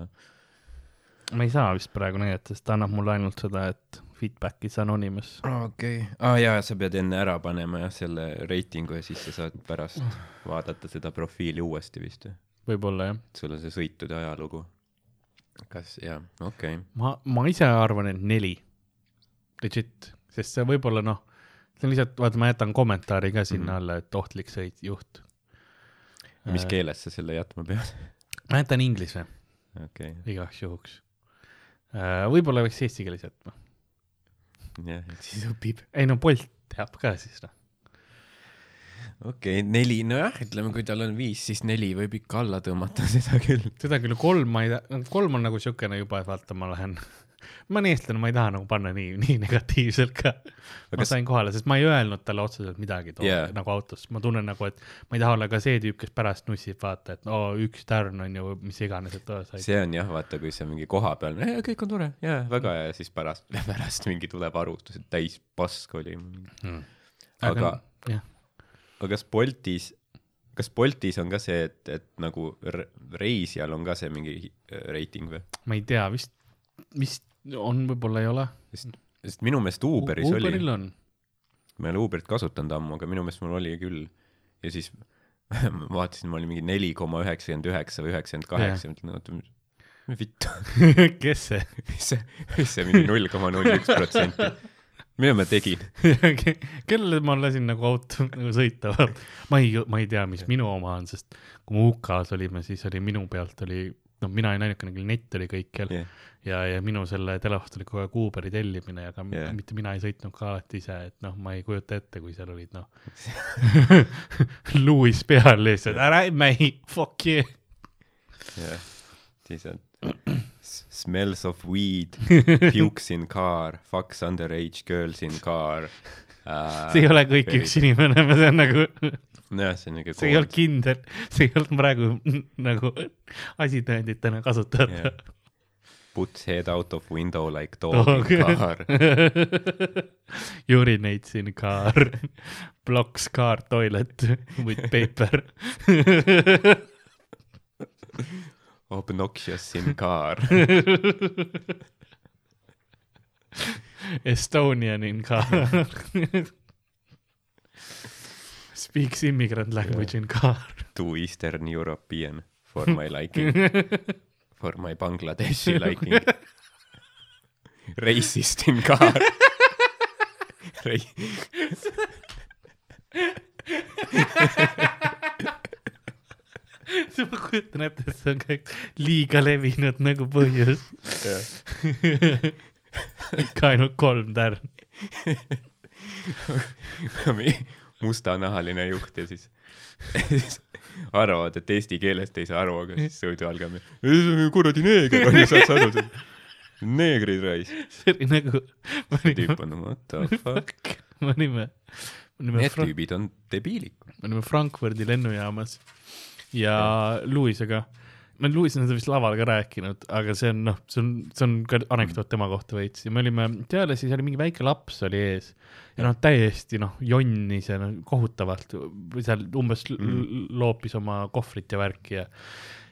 Ma ei saa vist praegu näidata, sest ta annab mulle ainult seda, et feedback is anonymous. okei. aa jaa, sa pead enne ära panema jah, selle reitingu ja siis sa saad pärast vaadata seda profiili uuesti vist või? võib-olla jah. sul on see sõitude ajalugu. kas jah, okei okay.. ma, ma ise arvan, et neli. Legit, sest see võib-olla noh, see on lihtsalt, vaata, ma jätan kommentaari ka sinna Mhm. alla, et ohtlik sõit, juht. mis keeles sa selle jätma pead? ma jätan inglise okei, igaks juhuks. Võib-olla võiks eesti keeles jätma. jah, <laughs> siis õpib. ei no Bolt teab ka siis noh. okei okay,, neli, nojah, ütleme, kui tal on viis, siis neli võib ikka alla tõmmata, <laughs> seda küll. seda küll kolm ma ei tea, kolm on nagu siukene juba, et vaata, ma lähen, ma olen eestlane, ma ei taha nagu panna nii, nii negatiivselt ka. ma kas- sain kohale, sest ma ei öelnud talle otseselt midagi too, yeah. nagu autos, ma tunnen nagu, et ma ei taha olla ka see tüüp, kes pärast nussib, vaata, et oo, üks tärn on ju, mis iganes, et oo, sai. see on jah, vaata, kui sa mingi koha peal, kõik on tore, jaa, väga hea ja siis pärast, <laughs> pärast mingi tuleb arvutus, et täis pask oli. Hmm. aga, jah, aga kas Boltis, kas Boltis on ka see, et, et nagu re- reisijal on ka see mingi reiting või? ma ei tea, vist, vist on, võib-olla ei ole. sest, sest minu meelest Uberis Uberil oli, on. ma ei ole Uberit kasutanud ammu, aga minu meelest mul oli küll. ja siis <laughs> ma vaatasin, ma olin mingi neli koma üheksakümmend üheksa või üheksakümmend kaheksa, mõtlen, oota, vittu, <laughs> kes see? mis see, mis see mingi null koma null üks protsenti, mida ma tegin? <laughs> kellele ma lasin nagu auto nagu sõita, ma ei, ma ei tea, mis minu oma on, sest kui me UK-s olime, siis oli minu pealt oli, noh, mina olin ainukene, küll net oli kõikjal jah, ja, ja minu selle telefon oli kogu aeg Uberi tellimine, aga yeah. mitte mina ei sõitnud ka alati ise, et noh, ma ei kujuta ette, kui seal olid noh <laughs> Louis peal lihtsalt, ära mähi, fuck you. jah, siis on smells of weed, <laughs> pukes in car, fucks underage girls in car uh,. see ei ole kõik üks inimene, see on nagu, nojah, see on niuke see ei olnud kindel, see ei olnud praegu <laughs> nagu asitõenditena kasutada Yeah. Puts head out of window like dog in Dog. car. <laughs> urinates in car, <laughs> blocks car toilet with paper Obnoxious in car. Estonian in car Speaks immigrant language in car <laughs> Too Eastern European for my liking. <laughs> For my Bangladeshi liking. <laughs> Racist in car. Rei-, ma kujutan ette, et see on kõik liiga levinud nagu põhjus ikka ainult kolm tärni mustanahaline juht ja siis, siis <laughs> arvavad, et eesti keelest ei saa aru, aga siis sõidu algab ja kuradi neeger on ju, saad sa aru, neegrid raisk. see oli nagu tüüp on what the <laughs> fuck. me olime me olime Need tüübid on debiilikud. me olime Frankfurdi lennujaamas ja Louisega, me Louis on seda vist laval ka rääkinud, aga see on noh, see on, see on ka anekdoot tema kohta veits ja me olime seal ja siis oli mingi väike laps oli ees ja noh, täiesti noh, jonnis ja noh, kohutavalt seal umbes mm. Mm. loopis oma kohvrit ja värki ja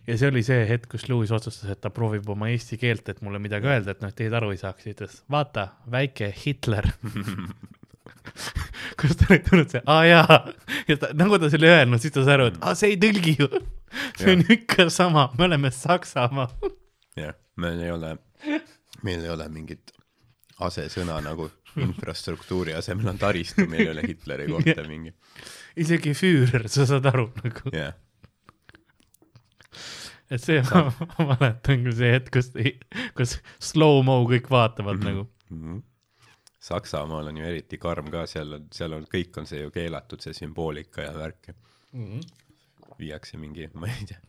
ja see oli see hetk, kus Louis otsustas, et ta proovib oma eesti keelt, et mulle midagi öelda, et noh, teid aru ei saaks, ütles vaata, väike Hitler <laughs> kus ta oli tulnud see, aa jaa, ja ta, nagu ta selle öelnud, siis ta sai aru, et aa, see ei tõlgi ju. See on ikka sama, me oleme Saksamaa. jah, meil ei ole, meil ei ole mingit asesõna nagu infrastruktuuri asemel on taristu, meil ei ole Hitleri kohta mingi, isegi Führer, sa saad aru nagu, jah. et see, ma <laughs> mäletan küll see hetk, kus, kus slow-mo kõik vaatavad Mhm. nagu. Mhm. Saksamaal on ju eriti karm ka, seal on, seal on, kõik on see ju keelatud, see sümboolika ja värk. Viiakse mingi, <laughs> ma ei tea,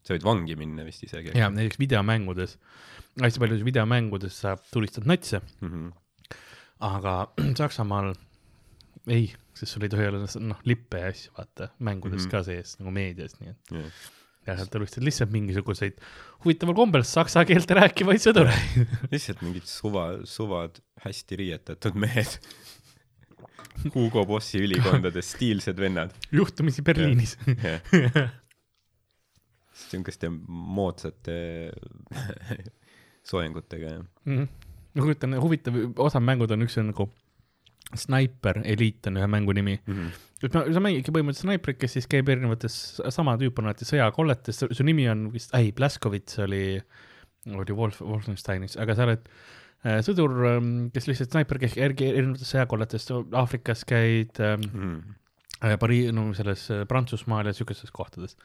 sa võid vangi minna vist isegi. ja näiteks videomängudes, hästi paljudes videomängudes sa tulistad natse, mm. -hmm. aga <clears throat> Saksamaal ei, sest sul ei tohi olla noh, lippe ja asju, vaata, mängudes mm. -hmm. ka sees nagu meedias, nii et Yeah. ja sealt tulistad lihtsalt mingisuguseid huvitaval kombel saksa keelt rääkivaid sõdureid. <laughs> lihtsalt mingid suva, suvad hästi riietatud mehed. <laughs> Hugo Bossi ülikondades stiilsed vennad. juhtumisi Berliinis. sihukeste moodsate soengutega ja mm. -hmm. ma kujutan, huvitav, osa mängud on, üks on nagu Sniper Elite on ühe mängu nimi mm. -hmm. et no sa mängidki põhimõtteliselt snaiprit, kes siis käib erinevates, sama tüüp on alati sõjakolletes, su nimi on vist, ei, Blaskovitš oli, oli Wolf, Wolfensteinis, aga sa oled sõdur, kes lihtsalt snaiper, kes erinevates sõjakolletes Aafrikas käid ähm, Mm äh, Pariis, no selles äh, Prantsusmaal ja siukestes kohtades.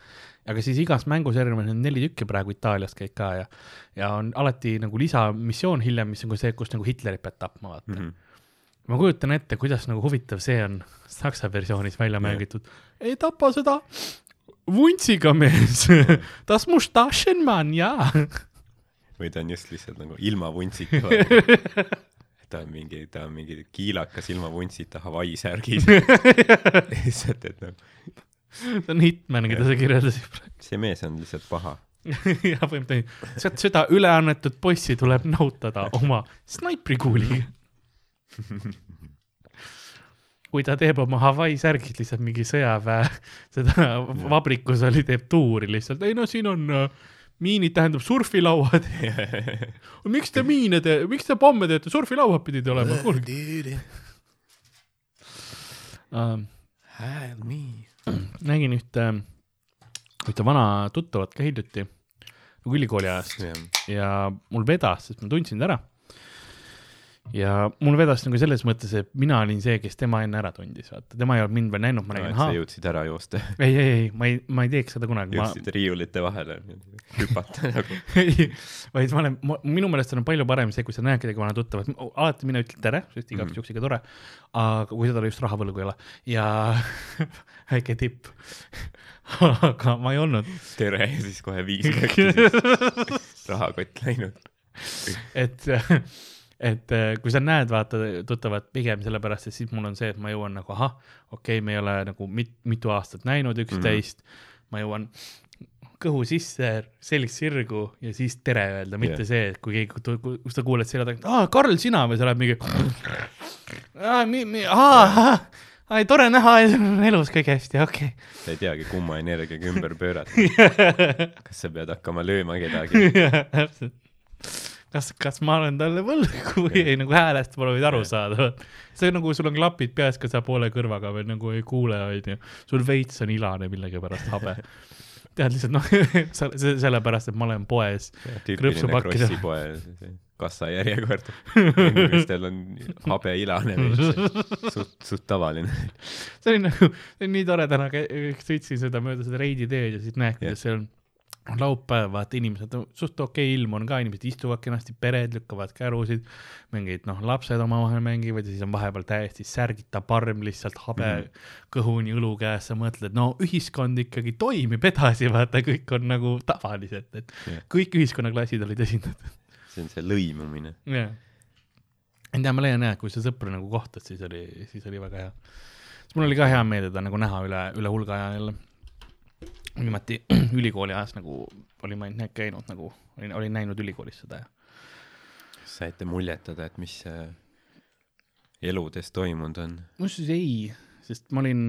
aga siis igas mängus erinevaid, neli tükki praegu Itaalias käib ka ja, ja on alati nagu lisamissioon hiljem, mis on ka see, kus nagu Hitlerit pead tapma, vaata mm. Mm -hmm ma kujutan ette, kuidas nagu huvitav see on <laughs> saksa versioonis välja Jah. mängitud. ei tapa seda vuntsiga mees, <laughs> das Mustaschenmann, jaa. <laughs> või ta on just lihtsalt nagu ilma vuntsita. <laughs> ta on mingi, ta on mingi kiilakas ilma vuntsita Hawaii särgis. <laughs> lihtsalt, et noh, see on Hitman, keda sa kirjeldasid see mees on lihtsalt paha. <laughs> ja põhimõtteliselt, sealt seda üleannetud poissi tuleb nautada oma snaiprikuuliga. kui ta teeb oma Hawaii särgis lihtsalt mingi sõjaväe, seda vabrikus oli, teeb tuuri lihtsalt, ei no siin on äh, miinid tähendab surfilauad. <laughs> miks te miine teete, miks te pomme teete, surfilauad pidid olema, kuulge. nägin ühte, ühte vana tuttavat ka hiljuti, nagu ülikooli ajast ja mul vedas, sest ma tundsin ta ära. Ja mul vedas nagu selles mõttes, et mina olin see, kes tema enne ära tundis, vaata, tema ei olnud mind veel näinud, ma nägin, sa jõudsid ära joosta, <laughs> ei, ei, ei, ma ei, ma ei teeks seda kunagi, ma, jõudsid riiulite vahele hüpata <laughs> nagu. ei, vaid ma olen, minu meelest on palju parem see, kui sa näed kedagi vana tuttavat, alati mine ütle tere, sest igaks Mhm. juhuks ikka tore. aga kui seda just rahavõlgu ei ole ja <laughs> väike tipp. aga ma ei olnud, tere ja siis kohe viis siis rahakott läinud. et, et äh, kui sa näed, vaata tuttavat pigem sellepärast, et siis mul on see, et ma jõuan nagu ahah, okei okay,, me ei ole nagu mit, mitu aastat näinud üksteist mm, -hmm. ma jõuan kõhu sisse, selg sirgu ja siis tere öelda, mitte Jah. yeah. see, et kui keegi, kui sa kuuled selja tagant, aa, Karl, sina või sa oled mingi. aa, mi-, mi-, aa, aa, tore näha, elus kõik hästi, okei sa ei teagi, kumma energiaga ümber pöörata. <laughs> okay.. kas sa pead hakkama lööma kedagi? täpselt. kas, kas ma olen talle võlgu <laughs> või ei, nagu häälest pole võid aru saada. see nagu sul on klapid peas, ka sa poole kõrvaga veel nagu ei kuule, onju. sul veits on ilane millegipärast habe. <laughs> tead lihtsalt noh, <laughs> sellepärast, et ma olen poes. Krõpsupakkide- kassajärjekord. inimestel on habe ilane suht, suht tavaline. see oli nagu, see on nii tore, täna sõitsin seda mööda seda Reidi teed ja siis näed, kuidas see on laupäev, vaata inimesed, suht okei ilm on ka, inimesed istuvad kenasti, pered lükkavad kärusid, mingid noh, lapsed omavahel mängivad ja siis on vahepeal täiesti särgita parm lihtsalt habe mm. -hmm. kõhuni õlu käes, sa mõtled, no ühiskond ikkagi toimib edasi, vaata, kõik on nagu tavaliselt, et Jah. kõik ühiskonnaklassid olid esindatud. see on see lõimumine. jah. ei tea, ma leian jah, kui sa sõpru nagu kohtad, siis oli, siis oli väga hea. siis mul oli ka hea meel teda nagu näha üle, üle hulga aja jälle. Viimati <clears throat> ülikooli ajas nagu olin ma ainult käinud nagu, olin, olin näinud ülikoolis seda ja. saite muljetada, et mis eludes toimunud on. muuseas ei, sest ma olin,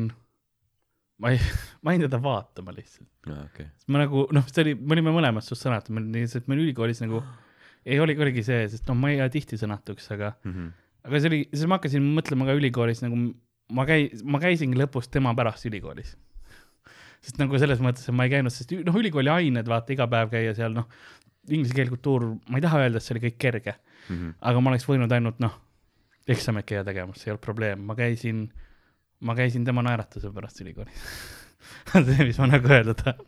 ma ei, <laughs> ma jäin teda vaatama lihtsalt. aa, okei. ma nagu noh, see oli, me olime mõlemad suht sõnatud, me olime lihtsalt, meil ülikoolis nagu <gasps> ei oligi, oligi see, sest noh, ma ei jää tihti sõnatuks, aga Mhm. aga see oli, siis ma hakkasin mõtlema ka ülikoolis nagu ma käi-, ma käisingi lõpus tema pärast ülikoolis. Sest nagu selles mõttes, et ma ei käinud, sest noh, ülikooli ained, vaata iga päev käia seal noh, inglise keel, kultuur, ma ei taha öelda, et see oli kõik kerge, Mhm. aga ma oleks võinud ainult noh, eksamit käia tegemas, see ei olnud probleem, ma käisin, ma käisin tema naeratuse pärast ülikoolis. <laughs> see, mis ma nagu öelda tahan.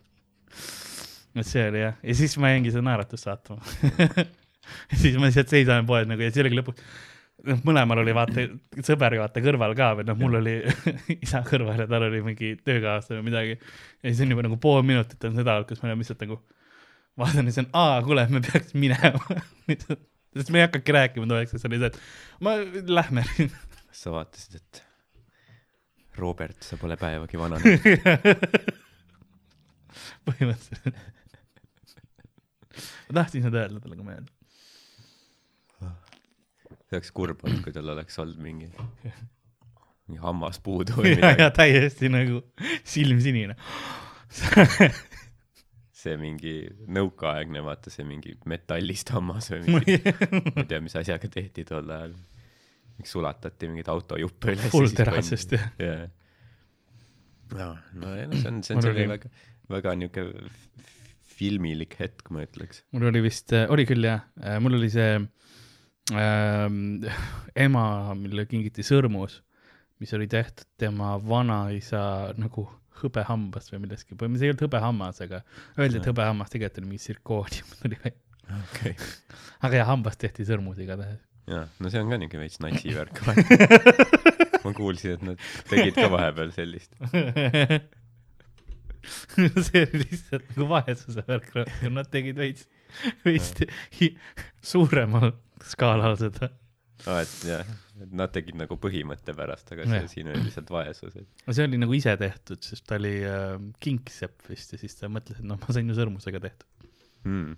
et see oli jah, ja siis ma jäingi seda naeratust vaatama <laughs> ja siis ma lihtsalt seisan poes nagu ja siis oligi lõpuks, noh, mõlemal oli vaata sõber vaata kõrval ka või noh, mul oli <laughs> isa kõrval ja tal oli mingi töökaaslane või midagi. ja siis on juba nagu pool minutit on seda olnud, kus me oleme lihtsalt nagu, vaatan ja siis on, aa, kuule, me peaks minema. <laughs> sest me ei hakake rääkima sest see oli see, et ma, lähme. <laughs> sa vaatasid, et Robert, sa pole päevagi vananenud. põhimõtteliselt. ma tahtsin seda öelda talle, kui ma ei öelnud. See oleks kurb olnud, kui tal oleks olnud mingi, <laughs> mingi hammas puudu või ja, ja midagi. täiesti nagu silm sinine. <laughs> see mingi nõukaaegne, vaata see mingi metallist hammas või <laughs> mingi, ma ei tea, mis asjaga tehti tol ajal. sulatati mingeid autojuppe üles. Fullterasest jah. jah. no, no no see on, see on selline väga, väga niuke filmilik hetk, ma ütleks. mul oli vist, oli küll jah, mul oli see ähm, ema, mille kingiti sõrmus, mis oli tehtud tema vanaisa nagu hõbehambast või millestki, põhimõtteliselt ei olnud hõbehammas, aga öeldi, et hõbehammas tegelikult oli mingi tsirkoonium <laughs> tuli välja. okay.. aga jah, hambast tehti sõrmus igatahes. jaa, no see on ka niuke veits natsivärk. <laughs> ma kuulsin, et nad tegid ka vahepeal sellist. <laughs> see oli lihtsalt nagu vaesuse värk nad tegid veits, veits suuremal skaalal seda. aa, et jah, et nad tegid nagu põhimõtte pärast, aga see siin oli lihtsalt vaesus, et no see oli nagu ise tehtud, sest ta oli äh, kingsepp vist ja siis ta mõtles, et noh, ma sain ju sõrmusega tehtud. hmm..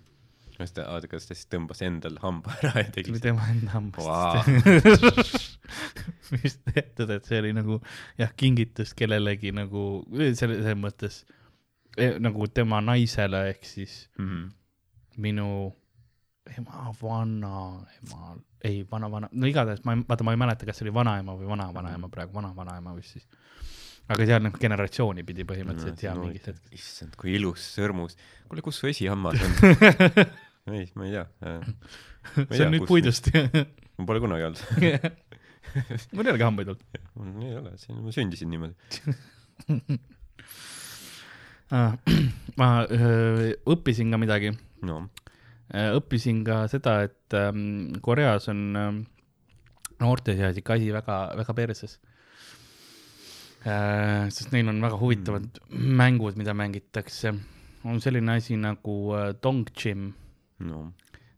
kas ta, oota, kas ta siis tõmbas endal hamba ära ja see tegi oli tema enda hambast Vau. <laughs> mis tehtud, et see oli nagu jah, kingitus kellelegi nagu selle, selles mõttes eh, nagu tema naisele ehk siis mm? -hmm. minu ema, vanaema, ei, vana-vana, no igatahes ma ei, vaata, ma ei mäleta, kas see oli vanaema või vana-vanaema praegu, vana-vanaema vist siis. aga seal nagu generatsiooni pidi põhimõtteliselt ja mingit hetke. issand, kui ilus sõrmus. kuule, kus su esihammas on? <laughs> ei, ma ei tea. see tea, on nüüd kus- puidust. mul pole kunagi olnud. <laughs> mul ei olegi hambaid olnud. mul ei ole, see, ma sündisin niimoodi. <laughs> <clears throat> ma öö, õppisin ka midagi no, Äh, õppisin ka seda, et ähm, Koreas on ähm, noorte seas ikka asi väga, väga perses äh,. sest neil on väga huvitavad mm. mängud, mida mängitakse. on selline asi nagu äh, Dongjim no,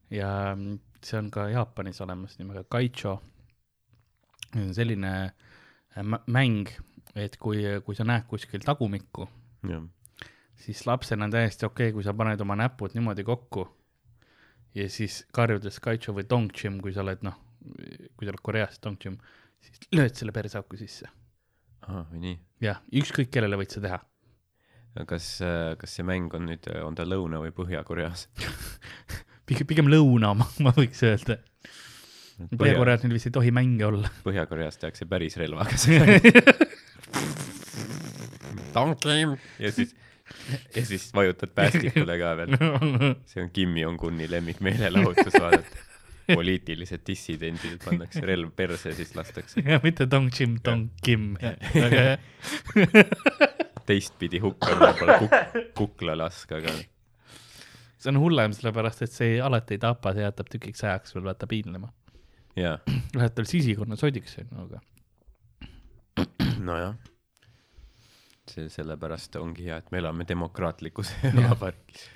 ja mm, see on ka Jaapanis olemas nimega Kaicho. see on selline äh, mä- mäng, et kui, kui sa näed kuskil tagumikku, siis lapsena on täiesti okei okay,, kui sa paned oma näpud niimoodi kokku ja siis karjudes Kaicho või Dongjim, kui sa oled noh, kui sa oled Koreas Dongjim, siis lööd selle perseauku sisse. ahah, või nii. jah, ükskõik kellele võid sa teha. kas, kas see mäng on nüüd, on ta Lõuna- või Põhja-Koreas? <laughs> pigem, pigem lõuna ma võiks öelda. Põhja-Koreas neil vist ei tohi mänge olla. Põhja-Koreas tehakse päris relvaga <laughs> seda. <laughs> ja siis, ja siis vajutad päästikule ka veel. <laughs> see on Kim Jong-uni lemmikmeelelahutus vaadata. poliitilised dissidendid pannakse relv perse, siis lastakse ja mitte Dongjim, Dongjim. väga hea. <laughs> teistpidi hukka võib-olla kuk-, kuklalask, aga see on hullem, sellepärast et see alati ei tapa, see jätab tükiks ajaks veel vaata piinlema. jaa, Lähed tal sisikonna sodiks, onju, aga nojah. See sellepärast ongi hea, et me elame demokraatlikus vabariigis.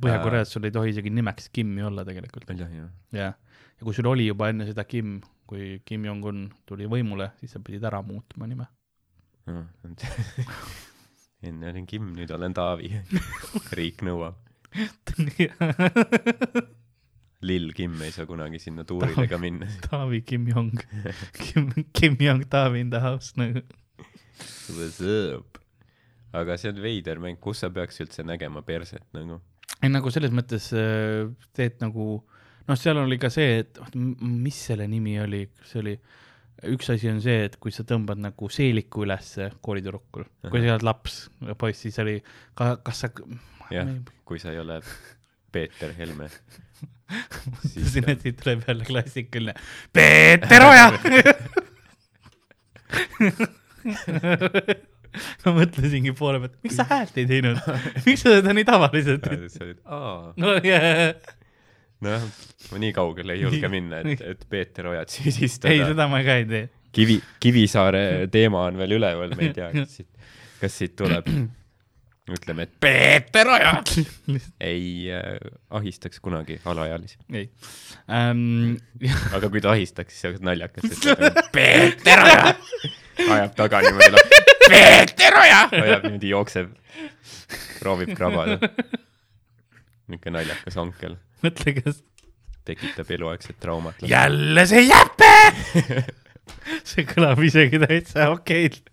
Põhja-Koreas sul ei tohi isegi nimeks Kimi olla tegelikult. jah, jah. jah, ja kui sul oli juba enne seda Kim, kui Kim Jong-un tuli võimule, siis sa pidid ära muutma nime. <laughs> enne olin Kim, nüüd olen Taavi. <laughs> riik nõuab. <laughs> Lill Kim ei saa kunagi sinna tuurile ka minna. Taavi Kim Jong, Kim, Kim Jong Taavi in the house nagu. What's up? Aga see on veider mäng, kus sa peaks üldse nägema perset nagu? ei nagu selles mõttes äh, teed nagu, noh, seal oli ka see, et m- mis selle nimi oli, see oli, üks asi on see, et kui sa tõmbad nagu seeliku ülesse koolitüdrukul, kui sa oled laps, poiss, siis oli ka, kas sa. jah, kui sa ei ole Peeter Helme. mõtlesin, et siit tuleb jälle klassikaline Peeter Oja. <laughs> <laughs> <laughs> ma mõtlesingi poole pealt, miks sa häält ei teinud, <laughs> miks sa seda nii tavaliselt sa olid, aa, no yeah. noh, ma nii kaugele ei julge minna, et, et Peeter Ojat süüdistada. ei, seda ma ka ei tee. Kivi, Kivisaare <laughs> teema on veel üleval, me ei tea, kas siit, kas siit tuleb, <clears throat> ütleme, et Peeter Oja ei äh, ahistaks kunagi alaealisi. ei ähm,. aga kui ta ahistaks, siis oleks naljakas, et Peeter Oja ajab taga niimoodi lahti. Peeter Oja ajab niimoodi, jookseb, proovib krabada. niisugune naljakas onkel, mõtle, kas tekitab eluaegset traumat. jälle see jäpe. <laughs> see kõlab isegi täitsa okeilt.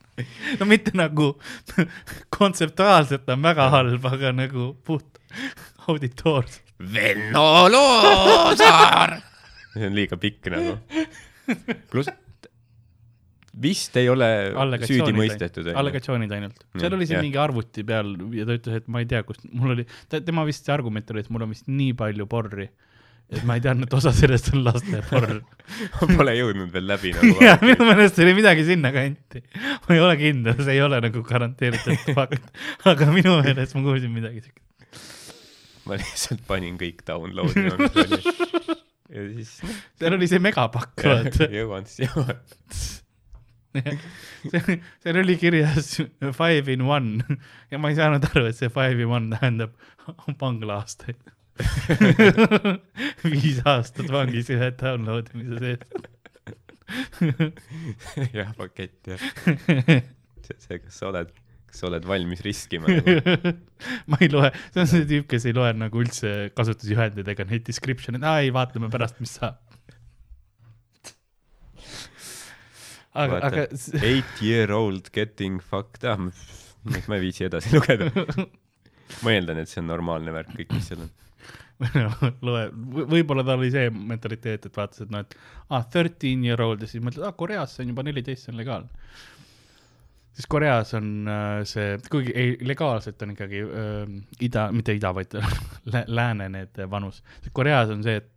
no mitte nagu kontseptuaalselt on väga halb, aga nagu puht auditoorselt. Venno Loosaar. see on liiga pikk nagu. pluss vist ei ole süüdi mõistetud. allegatsioonid ainult. seal oli siin jah. mingi arvuti peal ja ta ütles, et ma ei tea, kust, mul oli, tema vist see argument oli, et mul on vist nii palju porri, et ma ei teadnud, et osa sellest on laste porr. <laughs> Pole jõudnud veel läbi nagu <laughs> ja minu meelest oli midagi sinnakanti. ma ei ole kindel, see ei ole nagu garanteeritud <laughs> fakt, aga minu meelest ma kuulsin midagi siukest. ma lihtsalt panin kõik download'i ja siis noh, seal oli see megapakk, vaata. jõuan, siis jõuan. Seal oli kirjas five in one ja ma ei saanud aru, et see five in one tähendab vanglaastaid. <laughs> viis aastat vangis ühe download imise sees. <laughs> jah, pakett jah. see, see, kas sa oled, kas sa oled valmis riskima nagu. <laughs> ma ei loe, see on see tüüp, kes ei loe nagu üldse kasutusjuhendid ega neid description'e, aa ei, vaatame pärast, mis saab. aga, aga eight year old getting fucked up, <laughs> ma ei viitsi edasi lugeda. ma eeldan, et see on normaalne värk, kõik, mis seal on. <laughs> loe, võib-olla tal oli see mentaliteet, et vaatas, et noh, et ah, thirteen year old ja siis mõtled, ah Koreas see on juba neliteist, see on legaalne. siis Koreas on äh, see, kuigi ei, legaalselt on ikkagi äh, ida, mitte ida, vaid <laughs> lä lääne need vanus. Koreas on see, et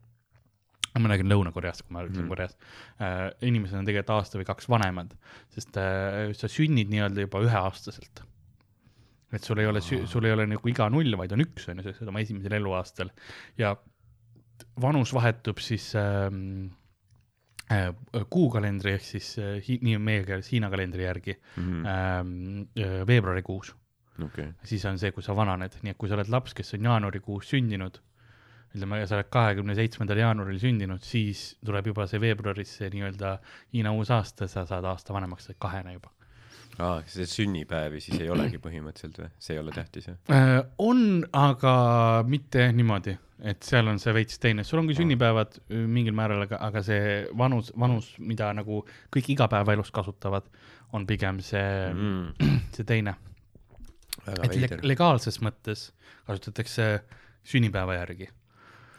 ma räägin Lõuna-Koreast, kui ma ütlen mm. Koreas äh,, inimesed on tegelikult aasta või kaks vanemad, sest äh, sa sünnid nii-öelda juba üheaastaselt. et sul ei ole, sul ei ole nagu iga null, vaid on üks, on ju, sa oled oma esimesel eluaastal ja vanus vahetub siis ähm, äh, kuukalendri ehk siis äh, nii meie keeles Hiina kalendri järgi ähm, äh, veebruarikuus. okei, siis on see, kui sa vananed, nii et kui sa oled laps, kes on jaanuarikuus sündinud, ütleme, sa oled kahekümne seitsmendal jaanuaril sündinud, siis tuleb juba see veebruaris see nii-öelda Hiina uus aasta, sa saad aasta vanemaks, sa oled kahene juba. aa, see sünnipäevi siis ei olegi põhimõtteliselt või? see ei ole tähtis jah? Äh, on, aga mitte niimoodi, et seal on see veits teine, sul on küll sünnipäevad äh, mingil määral, aga, aga see vanus, vanus, mida nagu kõik igapäevaelus kasutavad, on pigem see mm. <clears throat> see teine. et le legaalses mõttes kasutatakse sünnipäeva järgi.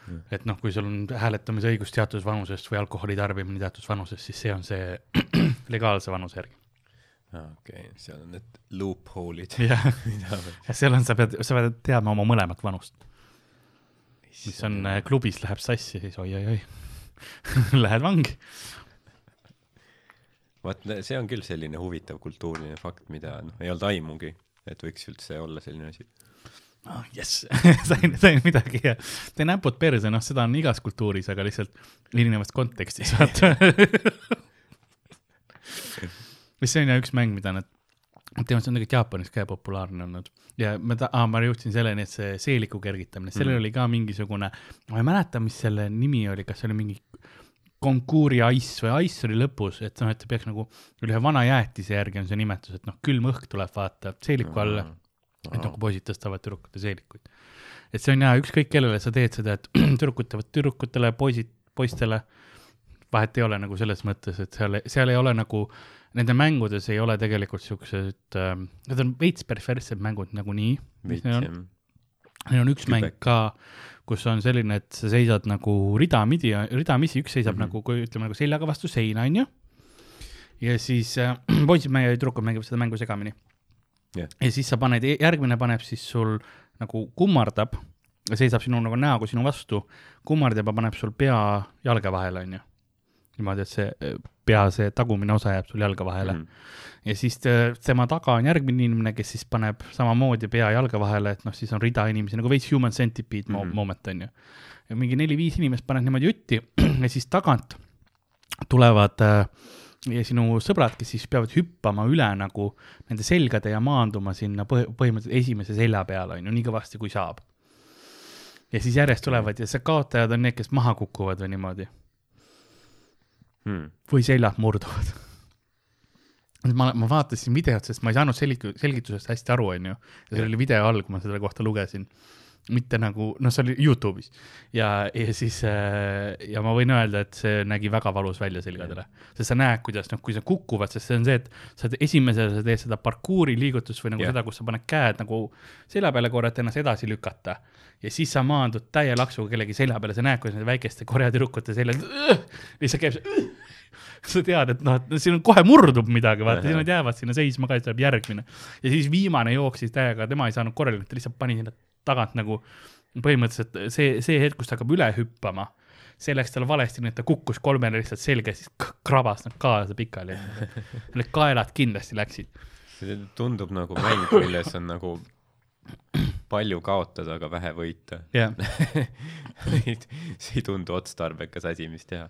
Et noh, kui sul on hääletamise õigus teatud vanusest või alkoholi tarbimine teatud vanusest, siis see on see <clears throat> legaalse vanuse järgi. okei, seal on need loophole'id. <laughs> jah, <laughs> seal on, sa pead, sa pead teadma oma mõlemat vanust, mis on äh, klubis läheb sassi, siis oi-oi-oi, <laughs> lähed vangi. vaat see on küll selline huvitav kultuuriline fakt, mida noh, ei olnud aimugi, et võiks üldse olla selline asi. ah,. jess, sain, sain midagi ja teen näpud perse, noh, seda on igas kultuuris, aga lihtsalt erinevas kontekstis, vaata. <laughs> mis see on ja üks mäng, mida nad, teevad, see on tegelikult Jaapanis ka populaarne olnud ja ma ta- ah,, ma jõudsin selleni, et see seeliku kergitamine, sellel Mm. mm. oli ka mingisugune, ma ei mäleta, mis selle nimi oli, kas see oli mingi konkuuri ice või ice oli lõpus, et noh, et ta peaks nagu ühe vana jäätise järgi on see nimetus, et noh, külm õhk tuleb vaata seeliku alla et nagu poisid tõstavad tüdrukute seelikuid. et see on jaa, ükskõik kellele sa teed seda, et <clears throat> tüdrukud teevad tüdrukutele, poisid poistele, vahet ei ole nagu selles mõttes, et seal, seal ei ole nagu, nende mängudes ei ole tegelikult siuksed äh,, need on veits perverssed mängud nagunii. Neil on, üks mäng Kübek. ka, kus on selline, et sa seisad nagu ridamidi, ridamisi, üks seisab mm. -hmm. nagu, kui ütleme nagu seljaga vastu seina, onju. ja siis äh, <clears throat> poisid mängivad ja tüdrukud mängivad seda mängu segamini Jah. ja siis sa paned, järgmine paneb siis sul nagu kummardab, seisab sinu nagu näoga sinu vastu, kummardab ja paneb sul pea jalge vahele, onju. niimoodi, et see äh, pea, see tagumine osa jääb sul jalge vahele mm.. ja siis te, tema taga on järgmine inimene, kes siis paneb samamoodi pea jalge vahele, et noh, siis on rida inimesi nagu veits human centipede mm. -hmm. moment onju. ja mingi neli-viis inimest paned niimoodi jutti <clears throat> ja siis tagant tulevad äh, ja sinu sõbrad, kes siis peavad hüppama üle nagu nende selgade ja maanduma sinna põh põhimõtteliselt esimese selja peale onju, nii kõvasti kui saab. ja siis järjest tulevad ja see kaotajad on need, kes maha kukuvad või niimoodi Hmm. või seljad murduvad. <laughs> ma, ma vaatasin videot, sest ma ei saanud selg-, selgitusest hästi aru, onju. ja see oli video all, kui ma selle kohta lugesin. Mitte nagu, noh, see oli Youtube'is. Ja, ja siis äh, ja ma võin öelda, et see nägi väga valus välja selgadele, sest sa näed, kuidas noh, kui sa kukuvad, sest see on see, et sa teed- esimesena sa teed seda parkuuri liigutust või nagu yeah. seda, kus sa paned käed nagu selja peale korra, et ennast edasi lükata. Ja siis sa maandud täie laksuga kellegi selja peale, sa näed, kuidas need väikeste Korea tüdrukute seljad lihtsalt käib see sa tead, et noh, et siin on kohe murdub midagi, vaata, siis nad jäävad sinna seisma ka, siis tuleb järgmine. ja siis viimane jooksis täiega, tema ei saanud korralikult, ta lihtsalt pani sinna tagant nagu põhimõtteliselt see, see hetk, kus ta hakkab üle hüppama, see läks talle valesti, nii et ta kukkus kolmele lihtsalt selga siis krabas nad kaasa pikali. Need kaelad kindlasti läksid. see tundub nagu mäng, milles on nagu palju kaotada, aga vähe võita. jah, see ei tundu otstarbekas asi, mis teha.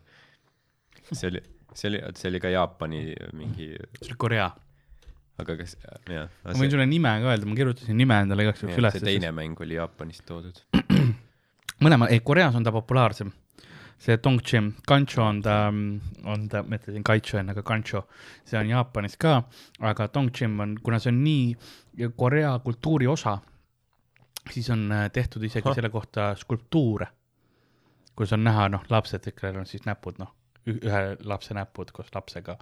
see oli, see oli, see oli ka Jaapani mingi, see oli Korea. Aga kas, jah. ma võin sulle nime ka öelda, ma kirjutasin nime endale igaks juhuks üles. see teine mäng oli Jaapanist toodud. <clears throat> mõlema, ei Koreas on ta populaarsem. see Dongchem, Kancho on ta, on ta, ma ütlesin Kaicho enne, aga Kancho, see on Jaapanis ka, aga Dongchem on, kuna see on nii Korea kultuuri osa, siis on äh, tehtud isegi Ahah. selle kohta skulptuure, kus on näha, noh, lapsed, kellel on siis näpud, noh, ühe lapse näpud koos lapsega,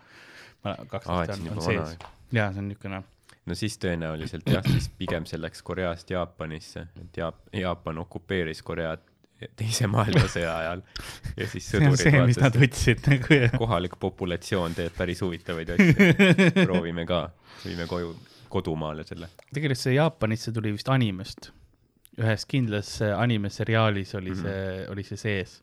et see on, on sees vana. ja see on niisugune no siis tõenäoliselt jah, siis pigem see läks Koreast Jaapanisse, et Jaap-, Jaapan okupeeris Koreat teise maailmasõja ajal ja siis on see, mis nad sõdurid võtsid nagu ja kohalik populatsioon teeb päris huvitavaid asju. proovime ka, viime koju, kodumaale selle. tegelikult see Jaapanisse tuli vist animest, ühes kindlas äh, animeseriaalis oli Mhm. see, oli see sees.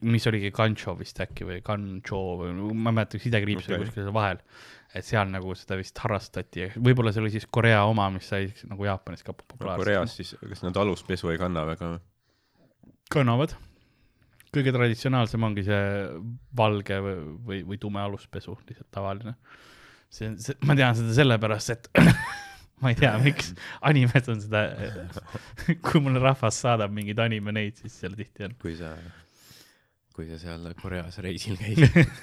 Mis oligi Kancho vist äkki või Kancho või ma ei mäleta, sidekriips oli Okei. kuskil seal vahel. et seal nagu seda vist harrastati, võib-olla see oli siis Korea oma, mis sai nagu Jaapanis ka populaarseks. Koreas siis, kas nad aluspesu ei kanna väga? kannavad. kõige traditsionaalsem ongi see valge või, või, või tume aluspesu, lihtsalt tavaline. see, see, ma tean seda sellepärast, et <laughs> ma ei tea, miks animes on seda, <laughs> kui mulle rahvas saadab mingeid anime neid, siis seal tihti on. kui sa, kui sa seal Koreas reisil käid.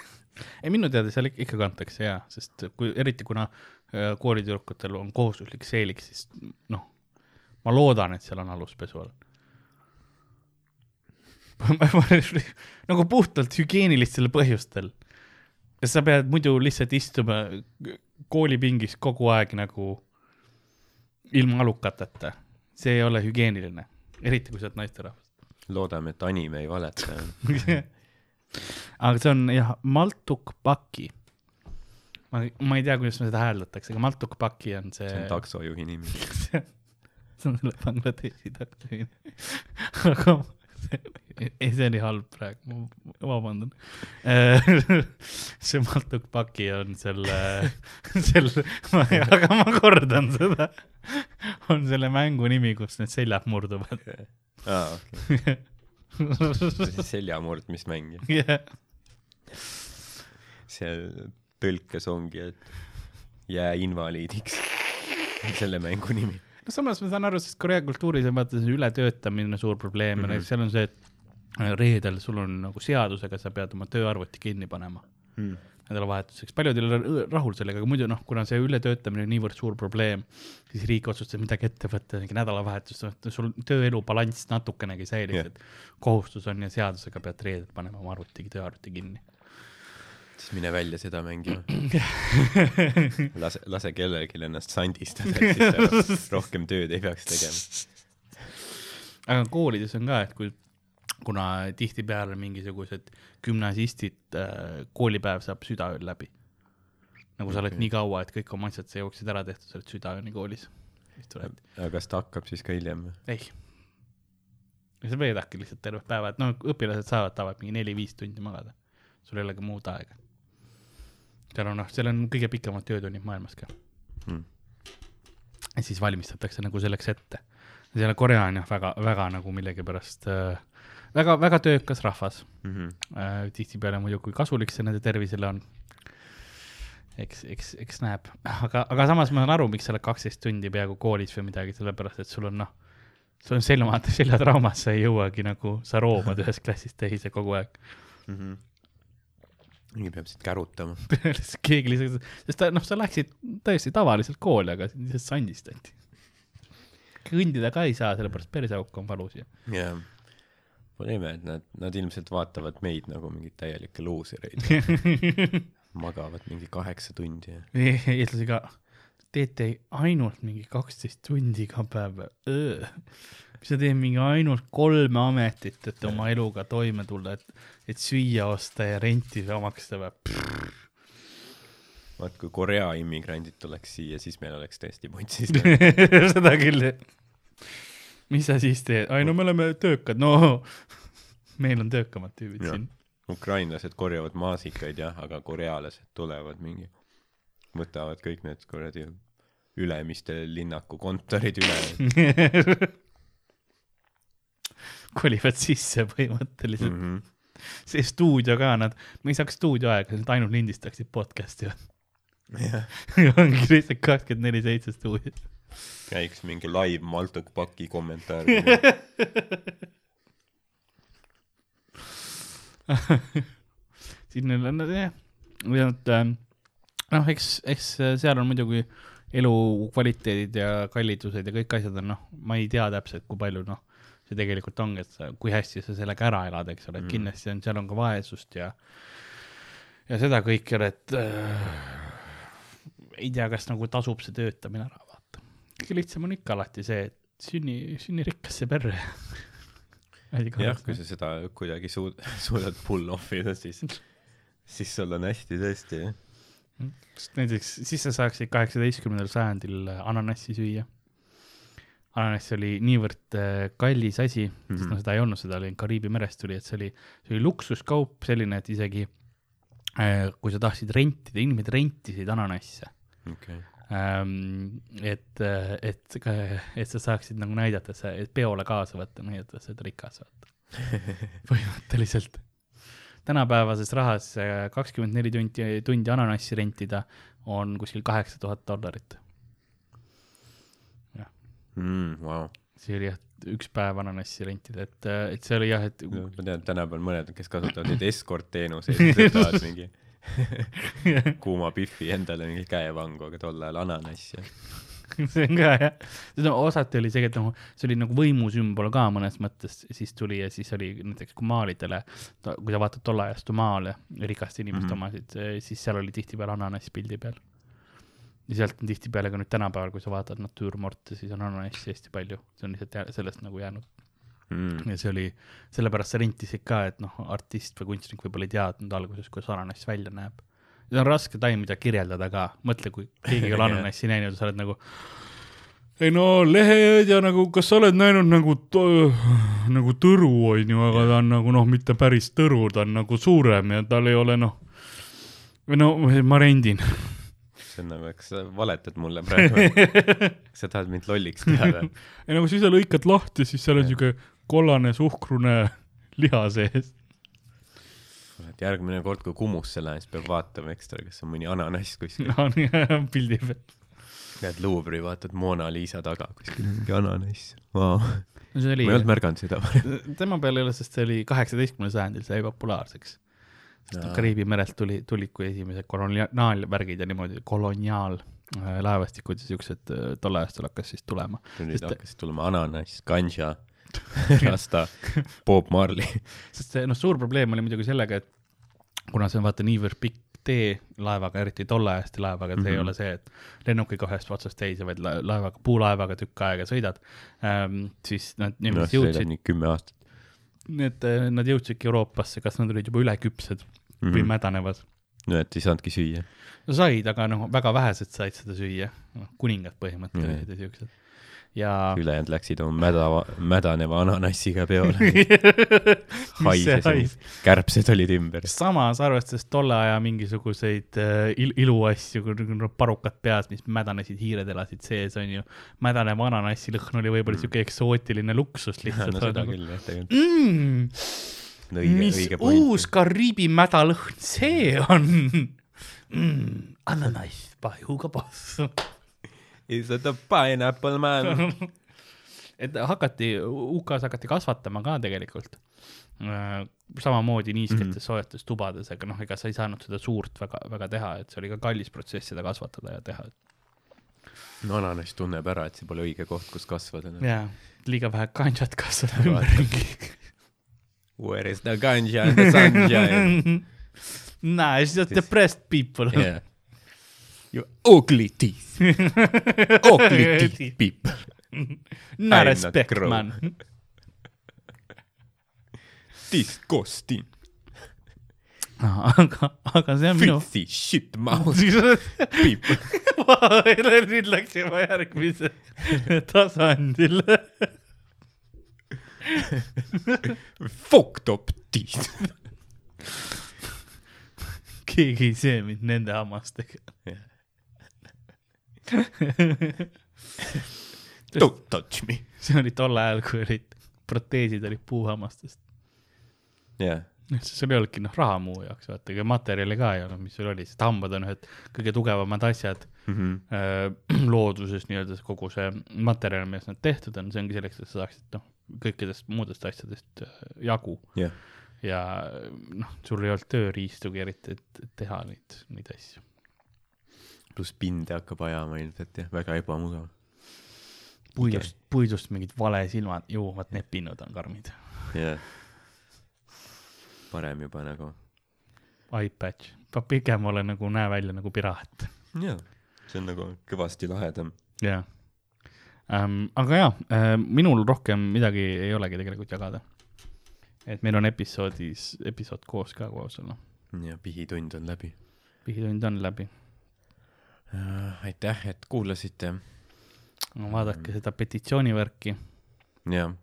<laughs> ei, minu teada seal ikka, ikka kantakse jaa, sest kui, eriti kuna äh, koolitüdrukutel on kohustuslik seelik, siis noh, ma loodan, et seal on aluspesu all. <laughs> nagu puhtalt hügieenilistel põhjustel. sest sa pead muidu lihtsalt istuma koolipingis kogu aeg nagu ilma alukateta. see ei ole hügieeniline, eriti kui sa oled naisterahvas. loodame, et anime ei valeta. <laughs> aga see on jah, Maltukpaki. ma, ma ei tea, kuidas seda hääldatakse, aga Maltukpaki on see. see on taksojuhi nimi. <laughs> see on selle Bangladeshi taksojuhi. <laughs> aga see, <laughs> ei, see oli halb praegu, ma vabandan. <laughs> see Maltukpaki on selle, <laughs> selle, aga ma kordan seda, on selle mängu nimi, kus need seljad murduvad. aa, okei. see on seljamurdmismäng ja jah, seal tõlkes ongi, et jää invaliidiks. selle mängu nimi. No samas ma saan aru, sest Korea kultuuris on vaata see ületöötamine suur probleem mm -hmm. seal on see, et reedel sul on nagu seadusega, sa pead oma tööarvuti kinni panema nädalavahetuseks, paljud ei ole rahul sellega, aga muidu noh, kuna see ületöötamine on niivõrd suur probleem, siis riik otsustas midagi ette võtta, mingi nädalavahetus, sul tööelu balanss natukenegi säilis Jah. yeah., et kohustus on ja seadusega pead reedel panema oma arvuti, tööarvuti kinni. Siis mine välja seda mängima. <clears throat> lase, lase kellelgi ennast sandistada, et siis sa <laughs> rohkem tööd ei peaks tegema. aga koolides on ka, et kui, kuna tihtipeale mingisugused gümnasistid äh,, koolipäev saab südaööl läbi. nagu sa oled Okei. nii kaua, et kõik oma asjad sa jooksid ära tehtud, sa oled südaööni koolis. aga kas ta hakkab siis ka hiljem? ei. sa veedadki lihtsalt terve päeva, et noh, õpilased saavad tavaliselt mingi neli-viis tundi magada. sul ei ole ka muud aega. Seal on noh, seal on kõige pikemad töötunnid maailmas ka. Hmm. ja siis valmistatakse nagu selleks ette. seal Korea on jah, väga, väga nagu millegipärast äh, väga, väga töökas rahvas Mhm. äh,. tihtipeale muidu, kui kasulik see nende tervisele on. eks, eks, eks näeb, aga, aga samas ma saan aru, miks sa oled kaksteist tundi peaaegu koolis või midagi, sellepärast et sul on noh, sul on selja, <laughs> seljatraumas, sa ei jõuagi nagu, sa roomad ühest klassist teise kogu aeg. Mhm. Mingi peab sind kärutama. <laughs> keegi lihtsalt, sest ta noh, sa läksid tõesti tavaliselt kooli, aga sind lihtsalt sandistati. kõndida ka ei saa, sellepärast perseauk on valus ja. jah. Pole ime, et nad, nad ilmselt vaatavad meid nagu mingeid täielikke luusereid. <laughs> magavad mingi kaheksa tundi ja eestlasi ka, teete ainult mingi kaksteist tundi iga päev. mis sa teed mingi ainult kolme ametit, et oma eluga toime tulla, et, et süüa osta ja renti maksta või? vaat kui Korea immigrandid tuleks siia, siis meil oleks tõesti putsis. <laughs> seda küll. mis sa siis teed? ai no me oleme töökad, no meil on töökamad tüübid Jah. siin. ukrainlased korjavad maasikaid jah, aga korealased tulevad mingi, võtavad kõik need kuradi Ülemiste linnaku kontorid üle <laughs> kolivad sisse põhimõtteliselt mm. mm.. -hmm. see stuudio ka, nad, me ei saaks stuudioaega, nad ainult lindistaksid podcast'i. <laughs> jah, ongi lihtsalt kakskümmend neli seitse stuudios. käiks mingi live Maltuk Paki kommentaar. <laughs> siin on jah, ähm, noh, eks, eks seal on muidugi elukvaliteedid ja kallidused ja kõik asjad on noh, ma ei tea täpselt, kui palju noh, see tegelikult ongi, et sa, kui hästi sa sellega ära elad, eks ole, et Mm. kindlasti on, seal on ka vaesust ja ja seda kõike, et äh, ei tea, kas nagu tasub see töötamine ära vaata. kõige lihtsam on ikka alati see, et sünni, sünni rikkasse perre. <laughs> jah, kui sa seda kuidagi suud-, suudad pull off ida, siis, siis sul on hästi tõesti jah. sest näiteks siis sa saaksid kaheksateistkümnendal sajandil ananassi süüa. Ananass oli niivõrd äh, kallis asi mm, -hmm. sest Mhm. noh, seda ei olnud, seda oli Kariibi merest tuli, et see oli, see oli luksuskaup selline, et isegi äh, kui sa tahtsid rentida, inimesed rentisid ananasse okei. ähm,. et, et, et sa saaksid nagu näidata, sa, et peole kaasa võtta, näidata, sa oled rikas, vaata. <laughs> põhimõtteliselt. tänapäevases rahas kakskümmend neli tundi, tundi ananassi rentida on kuskil kaheksa tuhat dollarit. Mm, Vau. see oli jah, üks päev ananassi rentida, et, et see oli jah, et ma tean, tänapäeval mõned, kes kasutavad neid escort teenuseid, võtavad <laughs> mingi kuuma Biffi endale mingi käevangu, aga tol ajal ananass ja <laughs> see on ka jah, seda osati oli see, et noh, see oli nagu võimusümbol ka mõnes mõttes, siis tuli ja siis oli näiteks kui maalidele, kui sa vaatad tolle ajastu maale, rikaste inimeste mm -hmm. omasid, siis seal oli tihtipeale ananass pildi peal. Ja sealt on tihtipeale ka nüüd tänapäeval, kui sa vaatad natüürmorte, siis on ananassi hästi palju, see on lihtsalt sellest nagu jäänud mm.. ja see oli, sellepärast sa rentisid ka, et noh, artist või kunstnik võib-olla ei teadnud alguses, kuidas ananass välja näeb. seda on raske taimida, kirjeldada ka, mõtle, kui keegi ei ole <laughs> ananassi näinud, sa oled nagu ei no lehed ja nagu, kas sa oled näinud nagu, nagu tõru on ju, aga ta on nagu noh, mitte päris tõru, ta on nagu suurem ja tal ei ole noh, või no ma rendin. <laughs> see on nagu, eks sa valetad mulle praegu. <laughs> sa tahad mind lolliks teha või? <laughs> ei no kui sa ise lõikad lahti, siis seal on siuke kollane suhkrune <laughs> liha sees. et järgmine kord, kui Kumusse lähen, siis peab vaatama ekstra, kas on mõni ananass kuskil. on jah, pildi peal. Lähed Luuvri, vaatad Mona Lisa taga kuskil mingi ananass wow.. no see ma oli ei olnud märganud seda tema peal ei ole, sest see oli kaheksateistkümnendal sajandil sai populaarseks. Kariibi merelt tuli, tulid kui esimesed koloniaalvärgid ja niimoodi koloniaallaevastikud ja siuksed äh, tol ajastul hakkas siis tulema. nüüd Sest- hakkasid tulema ananass, <laughs> ganja, rasta, Bob Marley. <laughs> sest see noh, suur probleem oli muidugi sellega, et kuna see on vaata niivõrd pikk tee laevaga, eriti tollaeaste laevaga, see mm -hmm. ei Mhm. ole see, et lennukiga ühest otsast teise, vaid la- laevaga, puulaevaga tükk aega sõidad ähm,, siis nad noh, niimoodi see jõudsid kümme aastat need, nad jõudsidki Euroopasse, kas nad olid juba üleküpsed mm -hmm. või mm. -hmm. mädanevad. no et ei saanudki süüa. no said, aga noh, väga vähesed said seda süüa, noh kuningad põhimõtteliselt Mhm. ja siuksed. ja ülejäänud läksid oma mäda, mädaneva ananassiga peole. <laughs> haises kärbsed olid ümber. samas arvestades tolle aja mingisuguseid äh, il iluasju, kui no parukad peas, mis mädanesid, hiired elasid sees, on ju. mädaneva ananassi lõhn oli võib-olla Mm. siuke eksootiline luksus lihtsalt <laughs> no seda nagu, küll jah, tegelikult. mm,. õige, mis õige uus. Kariibi mädalõhn see on mm,? ananass, pajuga boss. Is that a pineapple man? <laughs> et hakati, UK-s hakati kasvatama ka tegelikult. samamoodi niisketes mm. -hmm. soojates tubades, aga noh, ega sa ei saanud seda suurt väga, väga teha, et see oli ka kallis protsess seda kasvatada ja teha. no ananas tunneb ära, et see pole õige koht, kus kasvada. jaa, liiga vähe kanjat kasvab ümberringi. <laughs> Where is the ganja and the sunshine Nah, it's just depressed people. yeah.? You ugly teeth, ugly teeth people. No I am not respect, grown. man. Disgusting, aga, aga see on minu. filthy shit mouth people. nüüd läks juba järgmise tasandile. <laughs> Fucked up teeth. <laughs> keegi ei söö mind nende hammastega. <laughs> Don't touch me. see oli tol ajal, kui olid proteesid olid puuhammastest. jah, sul ei olnudki noh raha muu jaoks, vaata, ega materjali ka ei olnud, mis sul oli, sest hambad on ühed kõige tugevamad asjad Mhm. äh, <clears throat> looduses nii-öelda kogu see materjal, millest nad tehtud on, see ongi selleks, et sa saaksid noh, kõikidest muudest asjadest äh, jagu jah, ja noh, sul ei olnud tööriistugi eriti, et teha neid, neid asju. pluss pinde hakkab ajama ilmselt jah, väga ebamugav. puidust, puidust mingid valesilmad, ju vot need pinnud on karmid. jah. parem juba nagu. Eye patch, pigem ole nagu, näe välja nagu piraat jah, see on nagu kõvasti lahedam. jah ähm,. aga jaa äh,, minul rohkem midagi ei olegi tegelikult jagada. et meil on episoodis, episood koos ka koos olla. ja pihitund on läbi. pihitund on läbi. aitäh, et kuulasite. vaadake seda petitsioonivärki. jah,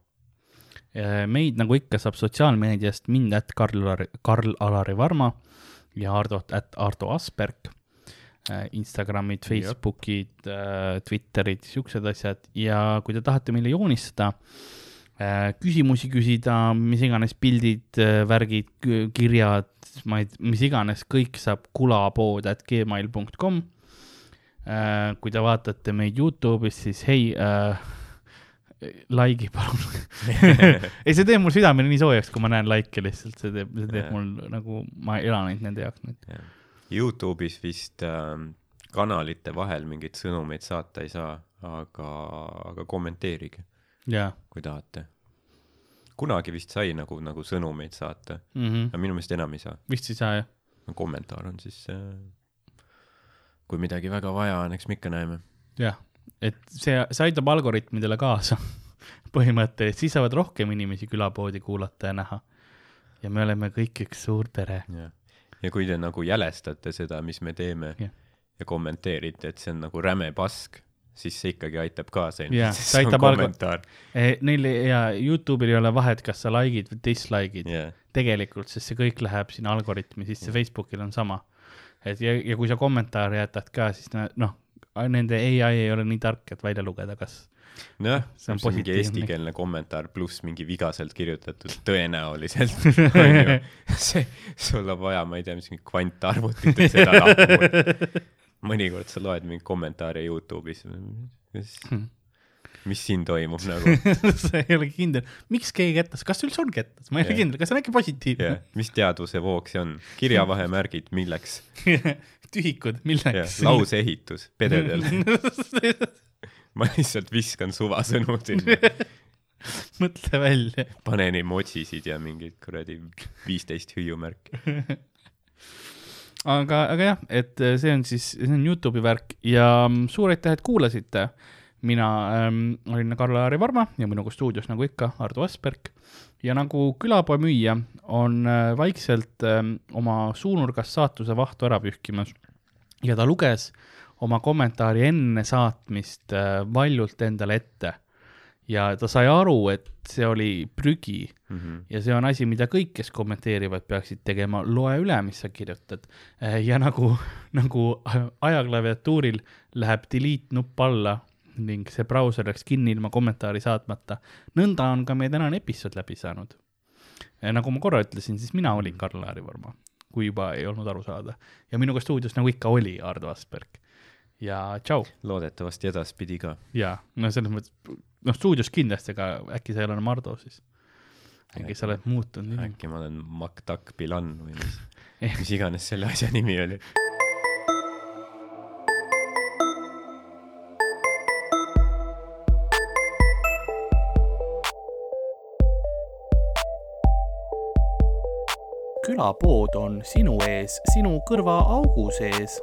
meid nagu ikka saab sotsiaalmeediast mind at Karl-Alari, Karl-Alari Varma ja Hardot at Ardo Asperg. Instagramid, Jep. Facebookid, Twitterid, siuksed asjad ja kui te tahate meile joonistada, küsimusi küsida, mis iganes pildid, värgid, kirjad, ma ei, mis iganes, kõik saab kulapood at gmail.com. kui te vaatate meid Youtube'is, siis hei äh,, like'i palun. <laughs> ei, see teeb mul südamele nii soojaks, kui ma näen like'e lihtsalt, see teeb, see teeb Jaa. mul nagu, ma elan ainult nende jaoks nüüd. Youtube'is vist ähm, kanalite vahel mingeid sõnumeid saata ei saa, aga, aga kommenteerige, jaa kui tahate. kunagi vist sai nagu, nagu sõnumeid saata, mm -hmm. aga minu meelest enam ei saa. vist ei saa jah. kommentaar on siis äh,, kui midagi väga vaja on, eks me ikka näeme. jah, et see, see aitab algoritmidele kaasa <laughs> põhimõtteliselt, siis saavad rohkem inimesi külapoodi kuulata ja näha. ja me oleme kõik üks suur pere. jah, ja kui te nagu jälestate seda, mis me teeme Jah. ja kommenteerite, et see on nagu räme pask, siis see ikkagi aitab kaasa Jah, sest see on kommentaar. Neil ei- ja Youtube'il ei ole vahet, kas sa like'id või dislike'id jah, tegelikult, sest see kõik läheb sinna algoritmi sisse, Facebookil on sama. et ja, ja kui sa kommentaare jätad ka, siis noh, nende ai ei ole nii tark, et välja lugeda, kas nojah, See on on mingi eestikeelne kommentaar pluss mingi vigaselt kirjutatud tõenäoliselt. <laughs> Onju. see, sul on vaja, ma ei tea, mis mingi kvantarvutit, et seda lahku. mõnikord sa loed mingeid kommentaare Youtube'is, mis, Hmm. mis siin toimub nagu, <laughs> sa ei ole kindel, miks keegi jättas, kas üldse on kettas, ma ei ole Jah. kindel, kas see on äkki positiivne? Jah, mis teadvuse voog see on, kirjavahemärgid, milleks, <laughs> tühikud, milleks? lauseehitus pededel, <laughs> ma lihtsalt viskan suvasõnu sinna, <laughs> mõtle välja. panen emojisid ja mingeid kuradi viisteist hüüumärki. <laughs> aga, aga jah, et äh, see on siis, see on Youtube'i värk ja mm, suur aitäh, et kuulasite. mina ähm, olin Karl-Lari Varma ja minuga stuudios nagu ikka Ardo Asperg ja nagu külapoe müüja on äh, vaikselt ähm, oma suunurgast saatuse vahtu ära pühkimas ja ta luges oma kommentaari enne saatmist äh, valjult endale ette ja ta sai aru, et see oli prügi Mhm. ja see on asi, mida kõik, kes kommenteerivad, peaksid tegema, loe üle, mis sa kirjutad. ja nagu, <laughs> nagu ajaklaviatuuril läheb delete nupp alla ning see brauser läks kinni ilma kommentaari saatmata. nõnda on ka meie tänane episood läbi saanud. nagu ma korra ütlesin, siis mina olin Karl-Laari Varma, kui juba ei olnud aru saada. ja minuga stuudios nagu ikka oli Ardo Asperg ja tšau. loodetavasti edaspidi ka. jaa, no selles mõttes, noh, stuudios kindlasti, aga äkki sa ei ole enam Ardo siis? äkki sa oled muutunud nimi? äkki ma olen Maktak Pilan või mis <laughs> mis iganes selle asja nimi oli. külapood on sinu ees, sinu kõrva augu sees